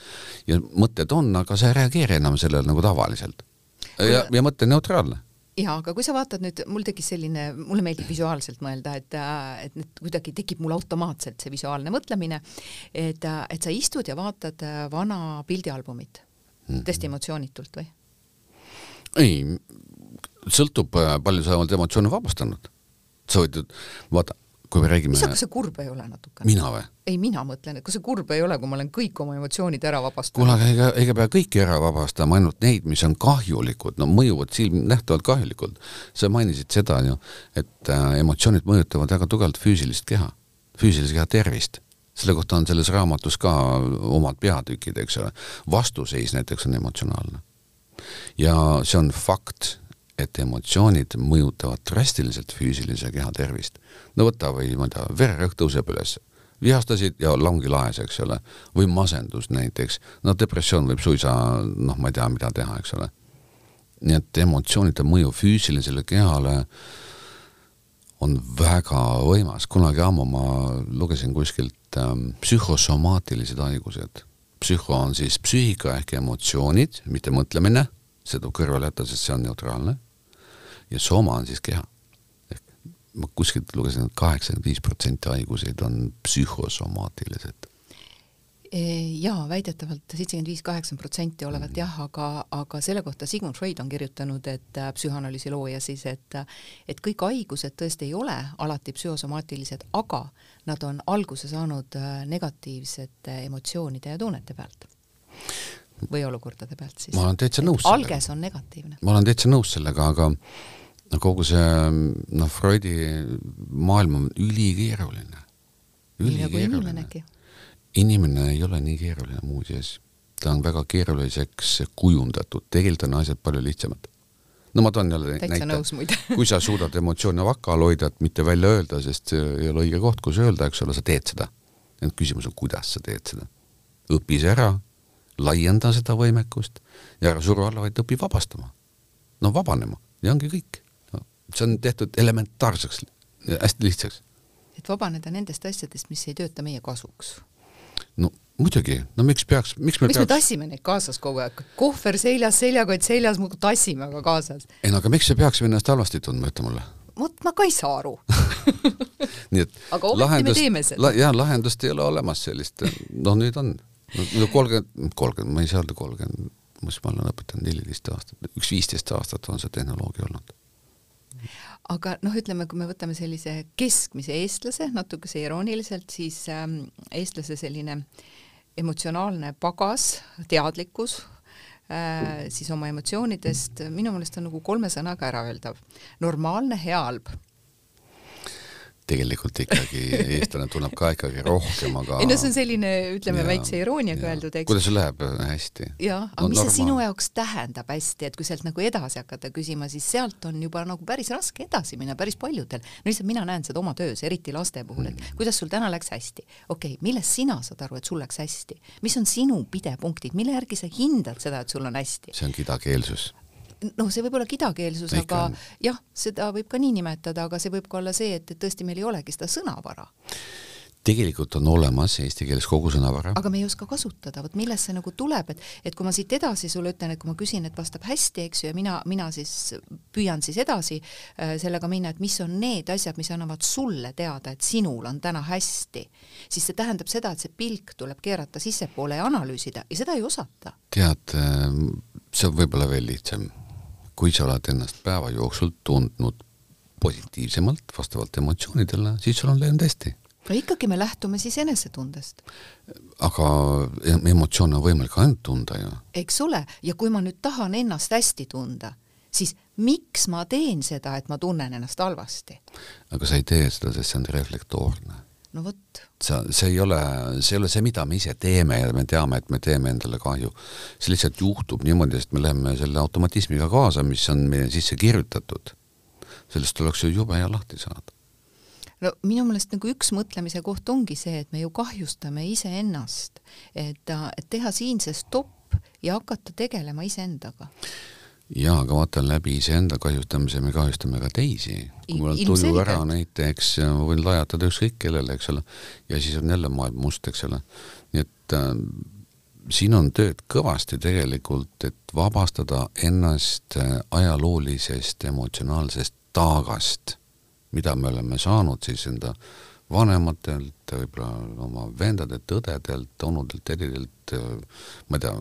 ja mõtted on, aga sa ei reageeri enam sellele nagu tavaliselt. Ja, ja mõte on neutraalne jaa, aga kui sa vaatad nüüd, mul tekkis selline, mulle meeldib visuaalselt mõelda, et, et nüüd kuidagi tekib mul automaatselt see visuaalne mõtlemine, et, et sa istud ja vaatad vana pildialbumit mm -hmm. täiesti emotsioonitult või? ei, sõltub, palju sa oled emotsioone vabastanud. sa võid, vaata, kui me räägime mis, aga see kurb ei ole natukene? mina või? ei, mina mõtlen, et kas see kurb ei ole, kui ma olen kõik oma emotsioonid ära vabastanud? kuule, aga ega, ega pea kõiki ära vabastama, ainult neid, mis on kahjulikud, no mõjuvad silmnähtavalt kahjulikult. sa mainisid seda ju, et äh, emotsioonid mõjutavad väga tugevalt füüsilist keha, füüsilise keha tervist. selle kohta on selles raamatus ka omad peatükid, eks ole. vastuseis näiteks on emotsionaalne. ja see on fakt, et emotsioonid mõjutavad drastiliselt füüsilise keha tervist. no võta või ma ei tea, vererõhk tõuseb üles vihastasid ja ongi laes, eks ole, või masendus näiteks, no depressioon võib suisa noh, ma ei tea, mida teha, eks ole. nii et emotsioonide mõju füüsilisele kehale on väga võimas, kunagi ammu ma lugesin kuskilt ähm, psühhosomaatilised haigused. psühho on siis psüühika ehk emotsioonid, mitte mõtlemine, see tuleb kõrvale jätta, sest see on neutraalne, ja soma on siis keha ma kuskilt lugesin et, et kaheksakümmend viis protsenti haiguseid on psühhosomaatilised. E, jaa, väidetavalt seitsekümmend viis, kaheksakümmend protsenti olevat mm. jah, aga, aga selle kohta Sigmund Freud on kirjutanud, et äh, psühhanalüüsi looja siis, et et kõik haigused tõesti ei ole alati psühhosomaatilised, aga nad on alguse saanud äh, negatiivsete emotsioonide ja tunnete pealt. või olukordade pealt siis. ma olen täitsa nõus sellega. alges on negatiivne. ma olen täitsa nõus sellega, aga no kogu see noh, Freudi maailm on ülikeeruline. ülikeeruline. inimene ei ole nii keeruline muuseas, ta on väga keeruliseks kujundatud, tegelikult on asjad palju lihtsamad. no ma toon jälle täitsa nõus muide kui sa suudad emotsioone vaka all hoida, et mitte välja öelda, sest see ei ole õige koht, kus öelda, eks ole, sa teed seda. nüüd küsimus on, kuidas sa teed seda. õpi see ära, laienda seda võimekust ja ära suru alla, vaid õpi vabastama. no vabanema ja ongi kõik see on tehtud elementaarseks, hästi lihtsaks. et vabaneda nendest asjadest, mis ei tööta meie kasuks. no muidugi, no miks peaks, miks me miks peaks... me tassime neid kaasas kogu aeg, kohver seljas, seljakott seljas, muudkui tassime aga kaasas? ei no aga miks me peaksime ennast halvasti tundma, ütle mulle vot ma ka ei saa aru nii et aga ometi me teeme seda la,. jah, lahendust ei ole olemas sellist, noh nüüd on, no kolmkümmend, kolmkümmend, ma ei saa öelda kolmkümmend, mis ma olen õpetanud, neliteist aastat, üks viisteist aastat on see tehnoloogia olnud aga noh, ütleme, kui me võtame sellise keskmise eestlase, natukese irooniliselt, siis ähm, eestlase selline emotsionaalne pagas, teadlikkus äh,, siis oma emotsioonidest minu meelest on nagu kolme sõnaga äraöeldav. normaalne, hea, halb tegelikult ikkagi eestlane tunneb ka ikkagi rohkem, aga ei no see on selline, ütleme, väikse irooniaga öeldud, eks. kuidas sul läheb hästi? jah, aga no, mis normaal. see sinu jaoks tähendab hästi, et kui sealt nagu edasi hakata küsima, siis sealt on juba nagu päris raske edasi minna päris paljudel. no lihtsalt mina näen seda oma töös, eriti laste puhul, et mm. kuidas sul täna läks hästi. okei okay,, millest sina saad aru, et sul läks hästi? mis on sinu pidepunktid, mille järgi sa hindad seda, et sul on hästi? see on kidakeelsus noh, see võib olla kidakeelsus, aga on. jah, seda võib ka nii nimetada, aga see võib ka olla see, et, et tõesti meil ei olegi seda sõnavara. tegelikult on olemas eesti keeles kogu sõnavara. aga me ei oska kasutada, vot millest see nagu tuleb, et, et kui ma siit edasi sulle ütlen, et kui ma küsin, et vastab hästi, eks ju, ja mina, mina siis püüan siis edasi äh, sellega minna, et mis on need asjad, mis annavad sulle teada, et sinul on täna hästi, siis see tähendab seda, et see pilk tuleb keerata sissepoole ja analüüsida ja seda ei osata. tead, see on võib-olla veel lihtsam kui sa oled ennast päeva jooksul tundnud positiivsemalt vastavalt emotsioonidele, siis sul on läinud hästi. no ikkagi me lähtume siis enesetundest. aga emotsioone on võimalik ainult tunda ju. eks ole, ja kui ma nüüd tahan ennast hästi tunda, siis miks ma teen seda, et ma tunnen ennast halvasti? aga sa ei tee seda, sest see on reflektoorne. No vot. sa, see ei ole, see ei ole see, mida me ise teeme ja me teame, et me teeme endale kahju. see lihtsalt juhtub niimoodi, sest me läheme selle automatismiga kaasa, mis on meie sisse kirjutatud. sellest oleks ju jube hea lahti saada no minu meelest nagu üks mõtlemise koht ongi see, et me ju kahjustame iseennast, et, et teha siin see stopp ja hakata tegelema iseendaga jaa, aga vaata läbi iseenda kahjustamise me kahjustame ka teisi. kui mul on tuju ära näiteks, ma võin lajatada ükskõik kellele, eks ole, ja siis on jälle maailm must, eks ole. nii et äh, siin on tööd kõvasti tegelikult, et vabastada ennast äh, ajaloolisest emotsionaalsest taagast mida me oleme saanud siis enda vanematelt, võib-olla oma vendadelt, õdedelt, onudelt, tädidelt, ma ei tea,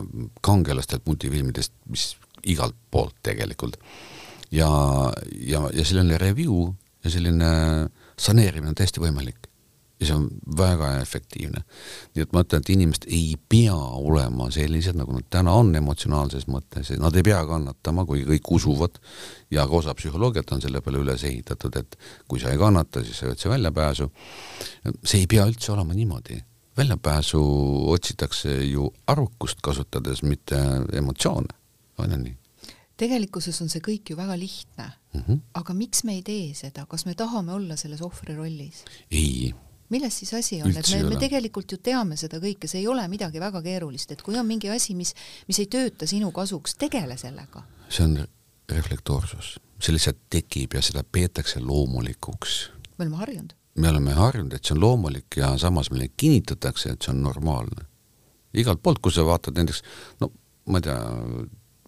kangelastelt, multifilmidest, mis igalt poolt tegelikult. ja, ja, ja selline review ja selline saneerimine on täiesti võimalik ja see on väga efektiivne. nii et ma ütlen, et inimesed ei pea olema sellised, nagu nad täna on emotsionaalses mõttes, nad ei pea kannatama, kuigi kõik usuvad ja ka osa psühholoogiat on selle peale üles ehitatud, et kui sa ei kannata, siis sa otsi väljapääsu. see ei pea üldse olema niimoodi. väljapääsu otsitakse ju arukust kasutades, mitte emotsioone, on ju nii? tegelikkuses on see kõik ju väga lihtne mm. -hmm. aga miks me ei tee seda, kas me tahame olla selles ohvri rollis? ei milles siis asi on, et me, me tegelikult ju teame seda kõike, see ei ole midagi väga keerulist, et kui on mingi asi, mis, mis ei tööta sinu kasuks, tegele sellega. see on reflektoorsus, see lihtsalt tekib ja seda peetakse loomulikuks. me oleme harjunud. me oleme harjunud, et see on loomulik ja samas meile kinnitatakse, et see on normaalne. igalt poolt, kui sa vaatad näiteks, no ma ei tea,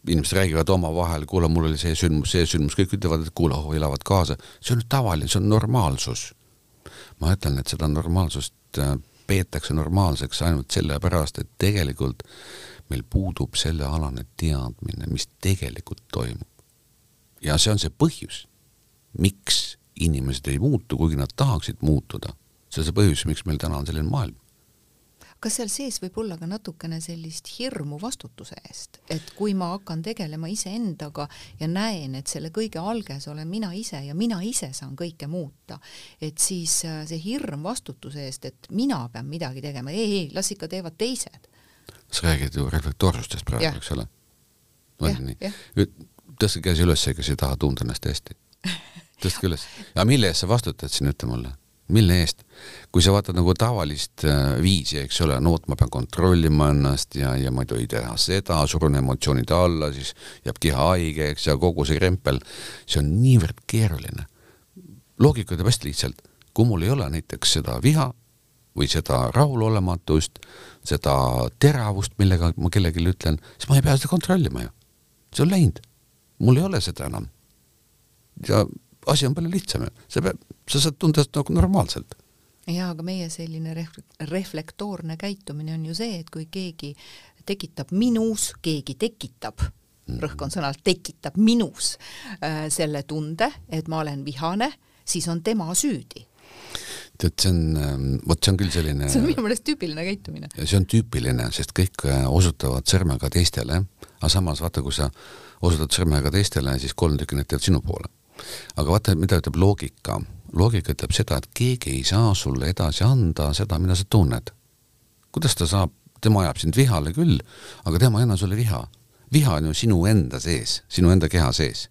inimesed räägivad omavahel, kuule, mul oli see sündmus, see sündmus, kõik ütlevad, et kuule, elavad kaasa, see on tavaline, see on normaalsus ma ütlen, et seda normaalsust äh, peetakse normaalseks ainult sellepärast, et tegelikult meil puudub sellealane teadmine, mis tegelikult toimub. ja see on see põhjus, miks inimesed ei muutu, kuigi nad tahaksid muutuda. see on see põhjus, miks meil täna on selline maailm kas seal sees võib olla ka natukene sellist hirmu vastutuse eest, et kui ma hakkan tegelema iseendaga ja näen, et selle kõige alges olen mina ise ja mina ise saan kõike muuta, et siis äh, see hirm vastutuse eest, et mina pean midagi tegema, ei, ei, las ikka teevad teised. sa räägid ju reflektoorsustest praegu, eks ole? on nii? tõstke käsi üles, kes ei taha tunda ennast hästi. tõstke üles. aga mille eest sa vastutad siin, ütle mulle mille eest? kui sa vaatad nagu tavalist äh, viisi, eks ole, no vot, ma pean kontrollima ennast ja, ja ma ei tohi teha seda, surun emotsioonid alla, siis jääb keha haigeks ja kogu see krempel, see on niivõrd keeruline. loogika ütleb hästi lihtsalt, kui mul ei ole näiteks seda viha või seda rahulolematust, seda teravust, millega ma kellelegi ütlen, siis ma ei pea seda kontrollima ju. see on läinud. mul ei ole seda enam. ja asi on palju lihtsam, sa pead, sa saad tunda nagu normaalselt. jaa, aga meie selline ref-, reflektoorne käitumine on ju see, et kui keegi tekitab minus, keegi tekitab rõhk on sõnal tekitab minus äh, selle tunde, et ma olen vihane, siis on tema süüdi tead, see on, ähm, vot see on küll selline see on minu meelest tüüpiline käitumine. see on tüüpiline, sest kõik äh, osutavad sõrmega teistele, aga samas vaata, kui sa osutad sõrmega teistele, siis kolm tükki näitavad sinu poole aga vaata, mida ütleb loogika. loogika ütleb seda, et keegi ei saa sulle edasi anda seda, mida sa tunned. kuidas ta saab, tema ajab sind vihale küll, aga tema ei anna sulle viha. viha on ju sinu enda sees, sinu enda keha sees.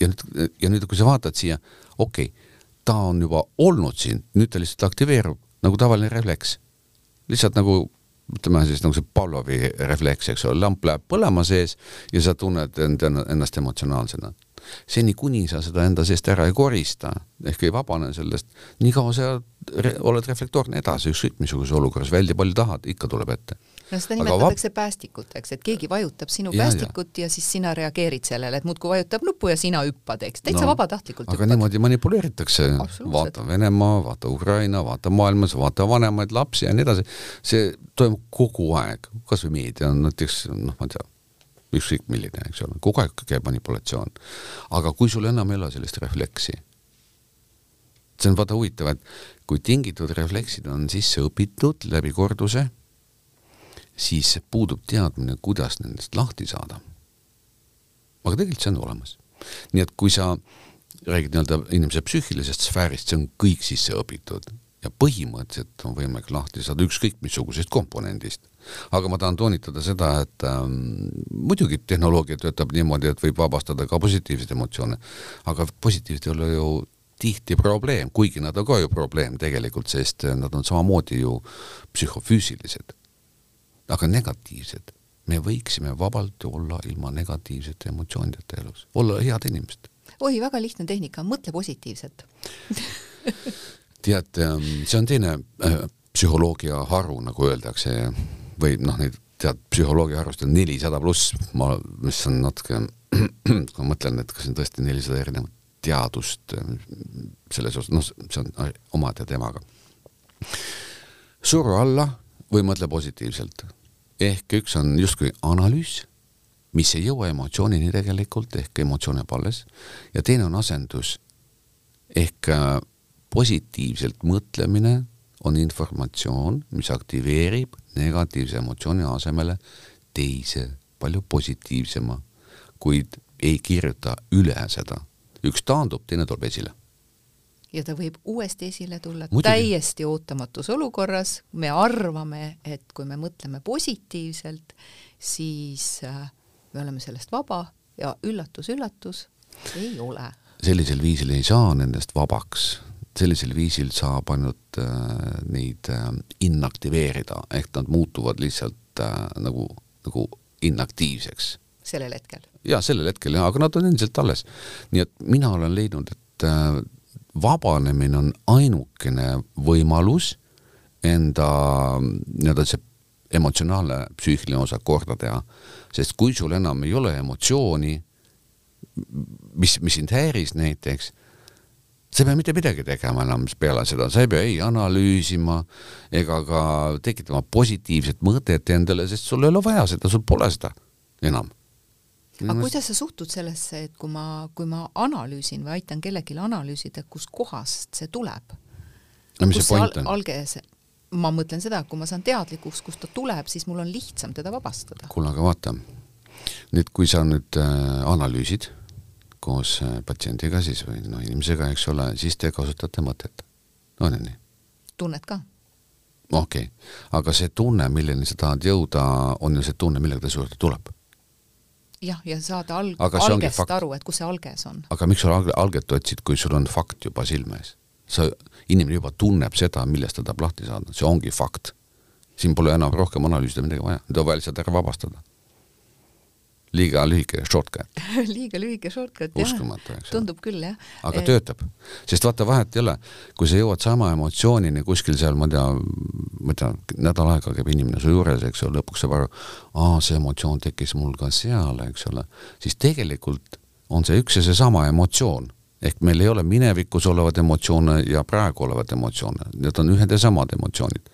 ja nüüd, ja nüüd, kui sa vaatad siia, okei okay,, ta on juba olnud siin, nüüd ta lihtsalt aktiveerub nagu tavaline refleks. lihtsalt nagu ütleme siis nagu see Pavlovi refleks, eks ole, lamp läheb põlema sees ja sa tunned end, ennast emotsionaalsena seni kuni sa seda enda seest ära ei korista ehk ei vabane sellest, nii kaua sa re oled reflektoorne edasi, ükskõik missuguses olukorras, välja palju tahad, ikka tuleb ette. no seda nimetatakse vab... päästikuteks, et keegi vajutab sinu ja, päästikut ja. ja siis sina reageerid sellele, et muudkui vajutab nuppu ja sina hüppad, eks, täitsa no, vabatahtlikult aga hüppad. niimoodi manipuleeritakse, vaata Venemaa, vaata Ukraina, vaata maailmas, vaata vanemaid lapsi ja nii edasi, see toimub kogu aeg, kas või meedia on näiteks noh, ma ei tea, ükskõik milline, eks ole, kogu aeg käib manipulatsioon. aga kui sul enam ei ole sellist refleksi, see on vaata huvitav, et kui tingitud refleksid on sisse õpitud läbi korduse, siis puudub teadmine, kuidas nendest lahti saada. aga tegelikult see on olemas. nii et kui sa räägid nii-öelda inimese psüühilisest sfäärist, see on kõik sisse õpitud ja põhimõtteliselt on võimalik lahti saada ükskõik missugusest komponendist. aga ma tahan toonitada seda, et ähm, muidugi tehnoloogia töötab niimoodi, et võib vabastada ka positiivseid emotsioone, aga positiivsed ei ole ju tihti probleem, kuigi nad on ka ju probleem tegelikult, sest nad on samamoodi ju psühhofüüsilised. aga negatiivsed, me võiksime vabalt olla ilma negatiivsete emotsioonideta elus, olla head inimesed. oi, väga lihtne tehnika, mõtle positiivselt tead, ähm, see on teine äh, psühholoogia haru, nagu öeldakse, või noh, neid tead, psühholoogia harust on nelisada pluss, ma, mis on natuke, kui ma mõtlen, et kas on tõesti nelisada erinevat teadust äh, selles osas, noh, see on omade temaga. suru alla või mõtle positiivselt. ehk üks on justkui analüüs, mis ei jõua emotsioonini tegelikult, ehk emotsioon jääb alles, ja teine on asendus, ehk äh, positiivselt mõtlemine on informatsioon, mis aktiveerib negatiivse emotsiooni asemele teise, palju positiivsema, kuid ei kirjuta üle seda. üks taandub, teine tuleb esile. ja ta võib uuesti esile tulla Muidugi. täiesti ootamatus olukorras, me arvame, et kui me mõtleme positiivselt, siis äh, me oleme sellest vaba ja üllatus-üllatus, ei ole. sellisel viisil ei saa nendest vabaks sellisel viisil saab ainult äh, neid äh, inaktiveerida, ehk nad muutuvad lihtsalt äh, nagu, nagu inaktiivseks. sellel hetkel? jaa, sellel hetkel jaa, aga nad on endiselt alles. nii et mina olen leidnud, et äh, vabanemine on ainukene võimalus enda nii-öelda see emotsionaalne psüühiline osa korda teha, sest kui sul enam ei ole emotsiooni, mis, mis sind häiris näiteks sa ei pea mitte midagi tegema enam peale seda, sa ei pea ei analüüsima ega ka tekitama positiivset mõtet endale, sest sul ei ole vaja seda, sul pole seda enam. aga kuidas sa suhtud sellesse, et kui ma, kui ma analüüsin või aitan kellelgi analüüsida, kuskohast see tuleb? no mis see point on? alge, ma mõtlen seda, et kui ma saan teadlikuks, kust ta tuleb, siis mul on lihtsam teda vabastada. kuule, aga vaata, nüüd kui sa nüüd äh, analüüsid koos äh, patsiendiga siis või noh, inimesega, eks ole, siis te kasutate mõtet. on ju nii? tunned ka? okei okay., aga see tunne, milleni sa tahad jõuda, on ju see tunne, millega ta su juurde tuleb. jah, ja saada alg-, algest aru, et kus see alges on. aga miks sa alg-, alget otsid, kui sul on fakt juba silme ees? sa, inimene juba tunneb seda, millest ta tahab lahti saada, see ongi fakt. siin pole enam rohkem analüüsida midagi vaja, nüüd on vaja lihtsalt ära vabastada liiga lühike shortcut. Liiga lühike shortcut, jah. tundub küll, jah. aga et... töötab, sest vaata, vahet ei ole, kui sa jõuad sama emotsioonini kuskil seal, ma ei tea, ma ei tea, nädal aega käib inimene su juures, eks ole, lõpuks saab aru, aa, see emotsioon tekkis mul ka seal, eks ole, siis tegelikult on see üks ja seesama emotsioon ehk meil ei ole minevikus olevaid emotsioone ja praegu olevaid emotsioone, need on ühed ja samad emotsioonid.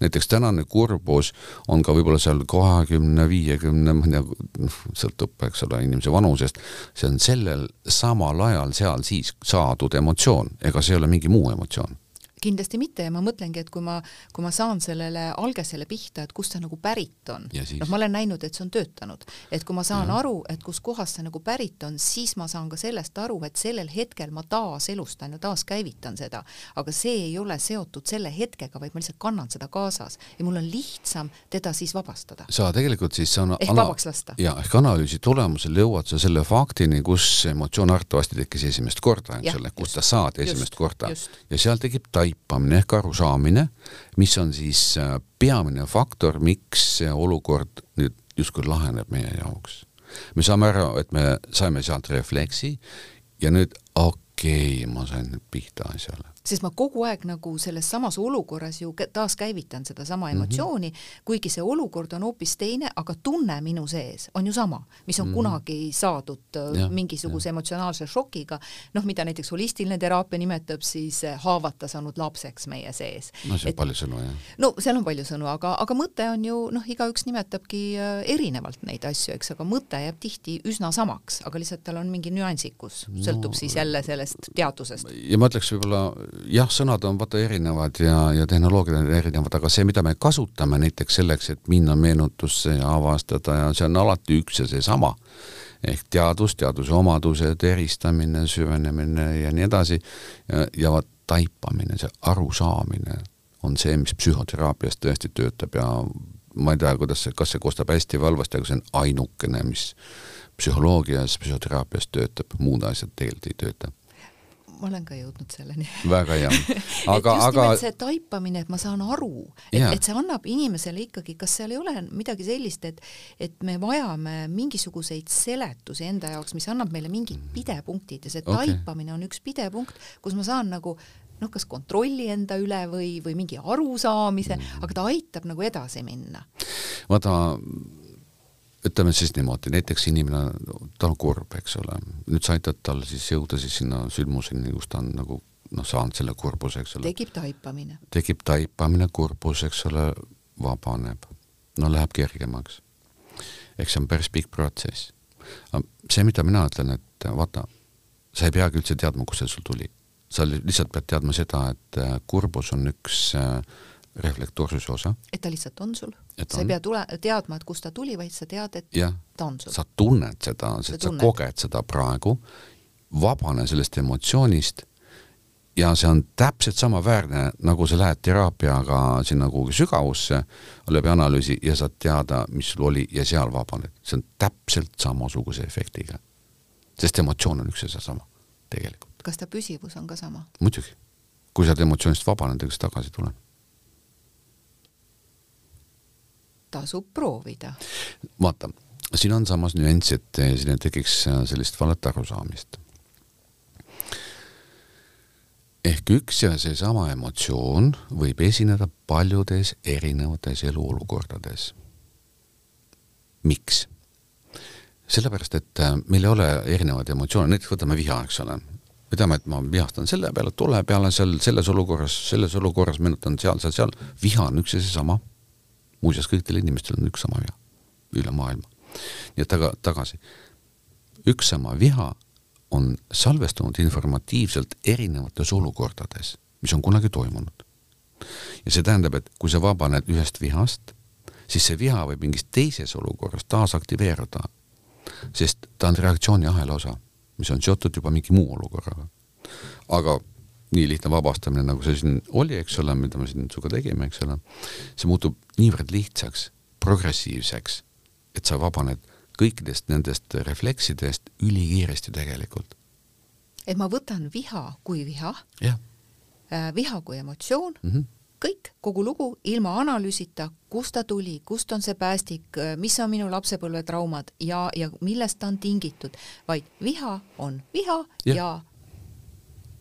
näiteks tänane kurbus on ka võib-olla seal kahekümne, viiekümne, ma ei tea, sõltub, eks ole, inimese vanusest, see on sellel samal ajal seal siis saadud emotsioon, ega see ei ole mingi muu emotsioon kindlasti mitte ja ma mõtlengi, et kui ma, kui ma saan sellele algesele pihta, et kust see nagu pärit on, noh, ma olen näinud, et see on töötanud, et kui ma saan ja. aru, et kuskohast see nagu pärit on, siis ma saan ka sellest aru, et sellel hetkel ma taaselustan ja taaskäivitan seda, aga see ei ole seotud selle hetkega, vaid ma lihtsalt kannan seda kaasas ja mul on lihtsam teda siis vabastada. sa tegelikult siis sa ehk vabaks lasta. ja ehk analüüsi tulemusel jõuad sa selle faktini, kus emotsioon arvatavasti tekkis esimest korda, eks ole, kus ta saadi esimest korda just. ja seal tekib tai taipamine ehk arusaamine, mis on siis äh, peamine faktor, miks see olukord nüüd justkui laheneb meie jaoks. me saame aru, et me saime sealt refleksi ja nüüd okei okay,, ma sain pihta asjale sest ma kogu aeg nagu selles samas olukorras ju taaskäivitan sedasama mhm. emotsiooni mm, -hmm. kuigi see olukord on hoopis teine, aga tunne minu sees on ju sama, mis on mm -hmm. kunagi saadud äh, ja, mingisuguse ja. emotsionaalse šokiga, noh, mida näiteks holistiline teraapia nimetab siis äh, haavata saanud lapseks meie sees. no seal on palju sõnu, jah. no seal on palju sõnu, aga, aga mõte on ju noh, igaüks nimetabki äh, erinevalt neid asju, eks, aga mõte jääb tihti üsna samaks, aga lihtsalt tal on mingi nüansikus, sõltub no, siis jälle sellest teadusest. ja ma ütleks võib-olla jah, sõnad on vaata erinevad ja, ja tehnoloogiad on erinevad, aga see, mida me kasutame näiteks selleks, et minna meenutusse ja avastada ja see on alati üks ja seesama. ehk teadus, teaduse omadused, eristamine, süvenemine ja nii edasi ja, ja vaat taipamine, see arusaamine on see, mis psühhoteraapias tõesti töötab ja ma ei tea, kuidas see, kas see kostab hästi või halvasti, aga see on ainukene, mis psühholoogias, psühhoteraapias töötab, muud asjad tegelikult ei tööta ma olen ka jõudnud selleni. väga hea. aga, aga see taipamine, et ma saan aru, et, et see annab inimesele ikkagi, kas seal ei ole midagi sellist, et et me vajame mingisuguseid seletusi enda jaoks, mis annab meile mingid pidepunktid ja see okay. taipamine on üks pidepunkt, kus ma saan nagu noh, kas kontrolli enda üle või, või mingi arusaamise mm., aga ta aitab nagu edasi minna. vaata ütleme siis niimoodi, näiteks inimene, ta on kurb, eks ole, nüüd sa aitad tal siis jõuda siis sinna sündmuseni, kus ta on nagu noh, saanud selle kurbuse, eks ole. tekib taipamine. tekib taipamine, kurbus, eks ole, vabaneb. no läheb kergemaks. eks see on päris pikk protsess. see, mida mina ütlen, et vaata, sa ei peagi üldse teadma, kust see sul tuli. sa lihtsalt pead teadma seda, et kurbus on üks äh, reflektoorsuse osa. et ta lihtsalt on sul, sa ei pea tule, teadma, et kust ta tuli, vaid sa tead, et ja, ta on sul. sa tunned seda, sest sa koged seda praegu, vabane sellest emotsioonist ja see on täpselt samaväärne, nagu sa lähed teraapiaga sinna kuhugi sügavusse läbi analüüsi ja saad teada, mis sul oli ja seal vabaned. see on täpselt samasuguse efektiga. sest emotsioon on üks ja seesama tegelikult. kas ta püsivus on ka sama? muidugi. kui sa oled emotsioonist vabanenud, ega sa tagasi ei tule tasub proovida. vaata, siin on samas nüanss, et siin ei tekiks sellist valet arusaamist. ehk üks ja seesama emotsioon võib esineda paljudes erinevates eluolukordades. miks? sellepärast, et meil ei ole erinevaid emotsioone, näiteks võtame viha, eks ole me teame, et ma vihastan selle peale, tolle peale, seal selles olukorras, selles olukorras meenutan seal, seal, seal, viha on üks ja seesama muuseas, kõikidel inimestel on üks sama viha üle maailma. nii et taga, tagasi. üks sama viha on salvestunud informatiivselt erinevates olukordades, mis on kunagi toimunud. ja see tähendab, et kui sa vabaned ühest vihast, siis see viha võib mingis teises olukorras taasaktiveeruda, sest ta on reaktsiooniahela osa, mis on seotud juba mingi muu olukorraga. aga nii lihtne vabastamine, nagu see siin oli, eks ole, mida me siin sinuga tegime, eks ole, see muutub niivõrd lihtsaks, progressiivseks, et sa vabaned kõikidest nendest refleksidest ülikiiresti tegelikult. et ma võtan viha kui viha, äh, viha kui emotsioon mm, -hmm. kõik, kogu lugu, ilma analüüsita, kust ta tuli, kust on see päästik, mis on minu lapsepõlvetraumad ja, ja millest ta on tingitud, vaid viha on viha ja, ja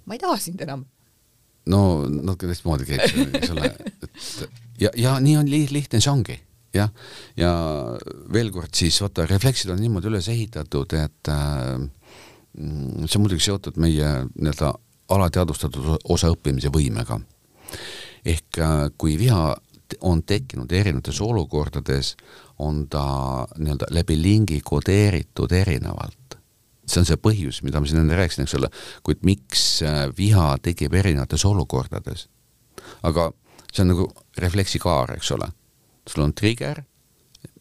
ma ei taha sind enam. no natuke teistmoodi käib see, eks ole, et ja, ja nii on li lihtne see ongi, jah, ja veel kord siis vaata, refleksid on niimoodi üles ehitatud, et äh, see on muidugi seotud meie nii-öelda alateadvustatud osa õppimise võimega. ehk äh, kui viha on tekkinud erinevates olukordades, on ta nii-öelda läbi lingi kodeeritud erinevalt see on see põhjus, mida ma siin enne rääkisin, eks ole, kuid miks äh, viha tekib erinevates olukordades. aga see on nagu refleksikaar, eks ole. sul on trigger,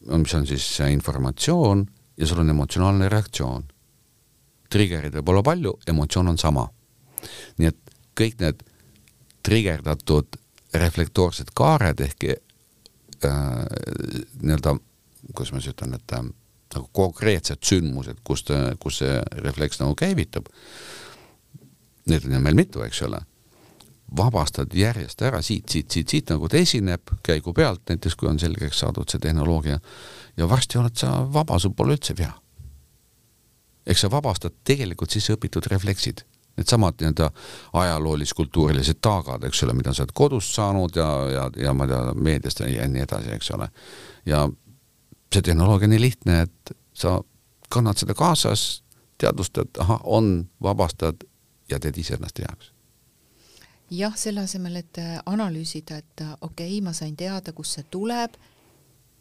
mis on siis informatsioon ja sul on emotsionaalne reaktsioon. Triggerid võib olla palju, emotsioon on sama. nii et kõik need trigerdatud reflektoorsed kaared ehk äh, nii-öelda, kuidas ma siis ütlen, et äh, nagu konkreetsed sündmused, kus kus see refleks nagu käivitub. Neid on meil mitu, eks ole. vabastad järjest ära siit, siit, siit, siit nagu ta esineb käigu pealt, näiteks kui on selgeks saadud see tehnoloogia ja varsti oled sa vaba, sul pole üldse viha. eks sa vabastad tegelikult sisse õpitud refleksid needsamad nii-öelda ajaloolis-kultuurilised taagad, eks ole, mida sa oled kodust saanud ja, ja, ja ma ei tea, meediast ja nii edasi, eks ole. ja see tehnoloogia nii lihtne, et sa kannad seda kaasas, teadvustad, ahah, on, vabastad ja teed iseennast heaks. jah, selle asemel, et äh, analüüsida, et äh, okei okay,, ma sain teada, kust see tuleb,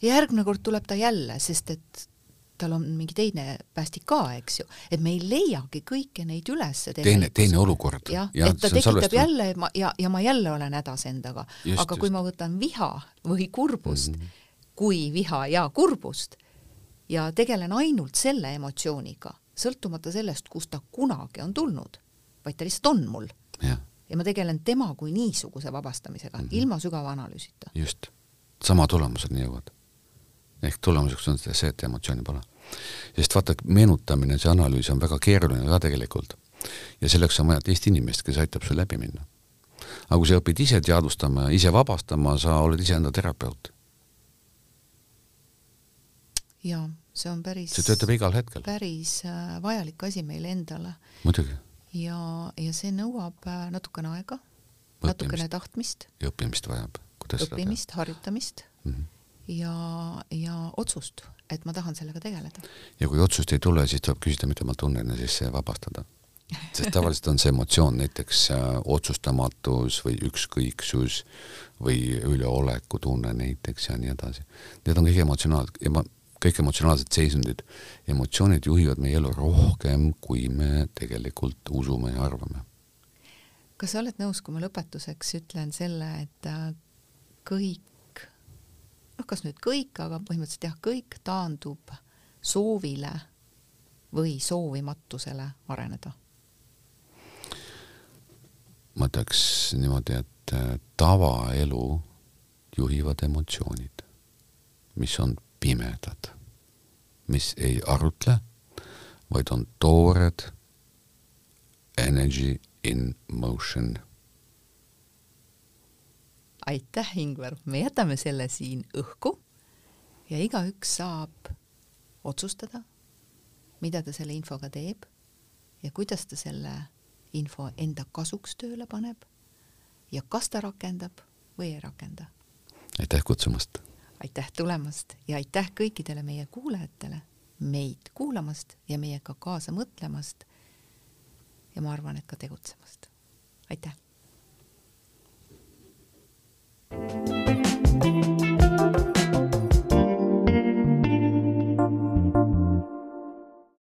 järgmine kord tuleb ta jälle, sest et tal on mingi teine päästik ka, eks ju, et me ei leiagi kõiki neid üles. teine, teine olukord. jah ja,, et ta tekitab jälle ma, ja, ja ma jälle olen hädas endaga. aga just. kui ma võtan viha või kurbust mm, -hmm. Kui viha ja kurbust ja tegelen ainult selle emotsiooniga, sõltumata sellest, kust ta kunagi on tulnud, vaid ta lihtsalt on mul. ja ma tegelen tema kui niisuguse vabastamisega mm, -hmm. ilma sügava analüüsita. just, sama tulemuseni jõuad ehk tulemuseks on see, et emotsiooni pole. sest vaata, meenutamine, see analüüs on väga keeruline ka tegelikult. ja selleks on vaja teist inimest, kes aitab sul läbi minna. aga kui sa õpid ise teadvustama ja ise vabastama, sa oled iseenda terapeut. Jaa, see on päris see töötab igal hetkel. päris äh, vajalik asi meile endale. muidugi. ja, ja see nõuab äh, natukene aega, natukene tahtmist. ja õppimist vajab. õppimist, harjutamist mm. -hmm ja, ja otsust, et ma tahan sellega tegeleda. ja kui otsust ei tule, siis tuleb küsida, mida ma tunnen ja siis vabastada. sest tavaliselt on see emotsioon näiteks äh, otsustamatus või ükskõiksus või üleolekutunne näiteks ja nii edasi. Need on kõik emotsionaalsed, ema-, kõik emotsionaalsed seisundid. emotsioonid juhivad meie elu rohkem, kui me tegelikult usume ja arvame. kas sa oled nõus, kui ma lõpetuseks ütlen selle, et äh, kõik noh, kas nüüd kõik, aga põhimõtteliselt jah, kõik taandub soovile või soovimatusele areneda? ma ütleks niimoodi, et äh, tavaelu juhivad emotsioonid, mis on pimedad, mis ei arutle, vaid on toored energy in motion aitäh, Ingvar, me jätame selle siin õhku ja igaüks saab otsustada, mida ta selle infoga teeb ja kuidas ta selle info enda kasuks tööle paneb ja kas ta rakendab või ei rakenda. aitäh kutsumast! aitäh tulemast ja aitäh kõikidele meie kuulajatele meid kuulamast ja meiega ka kaasa mõtlemast. ja ma arvan, et ka tegutsemast. aitäh. thank you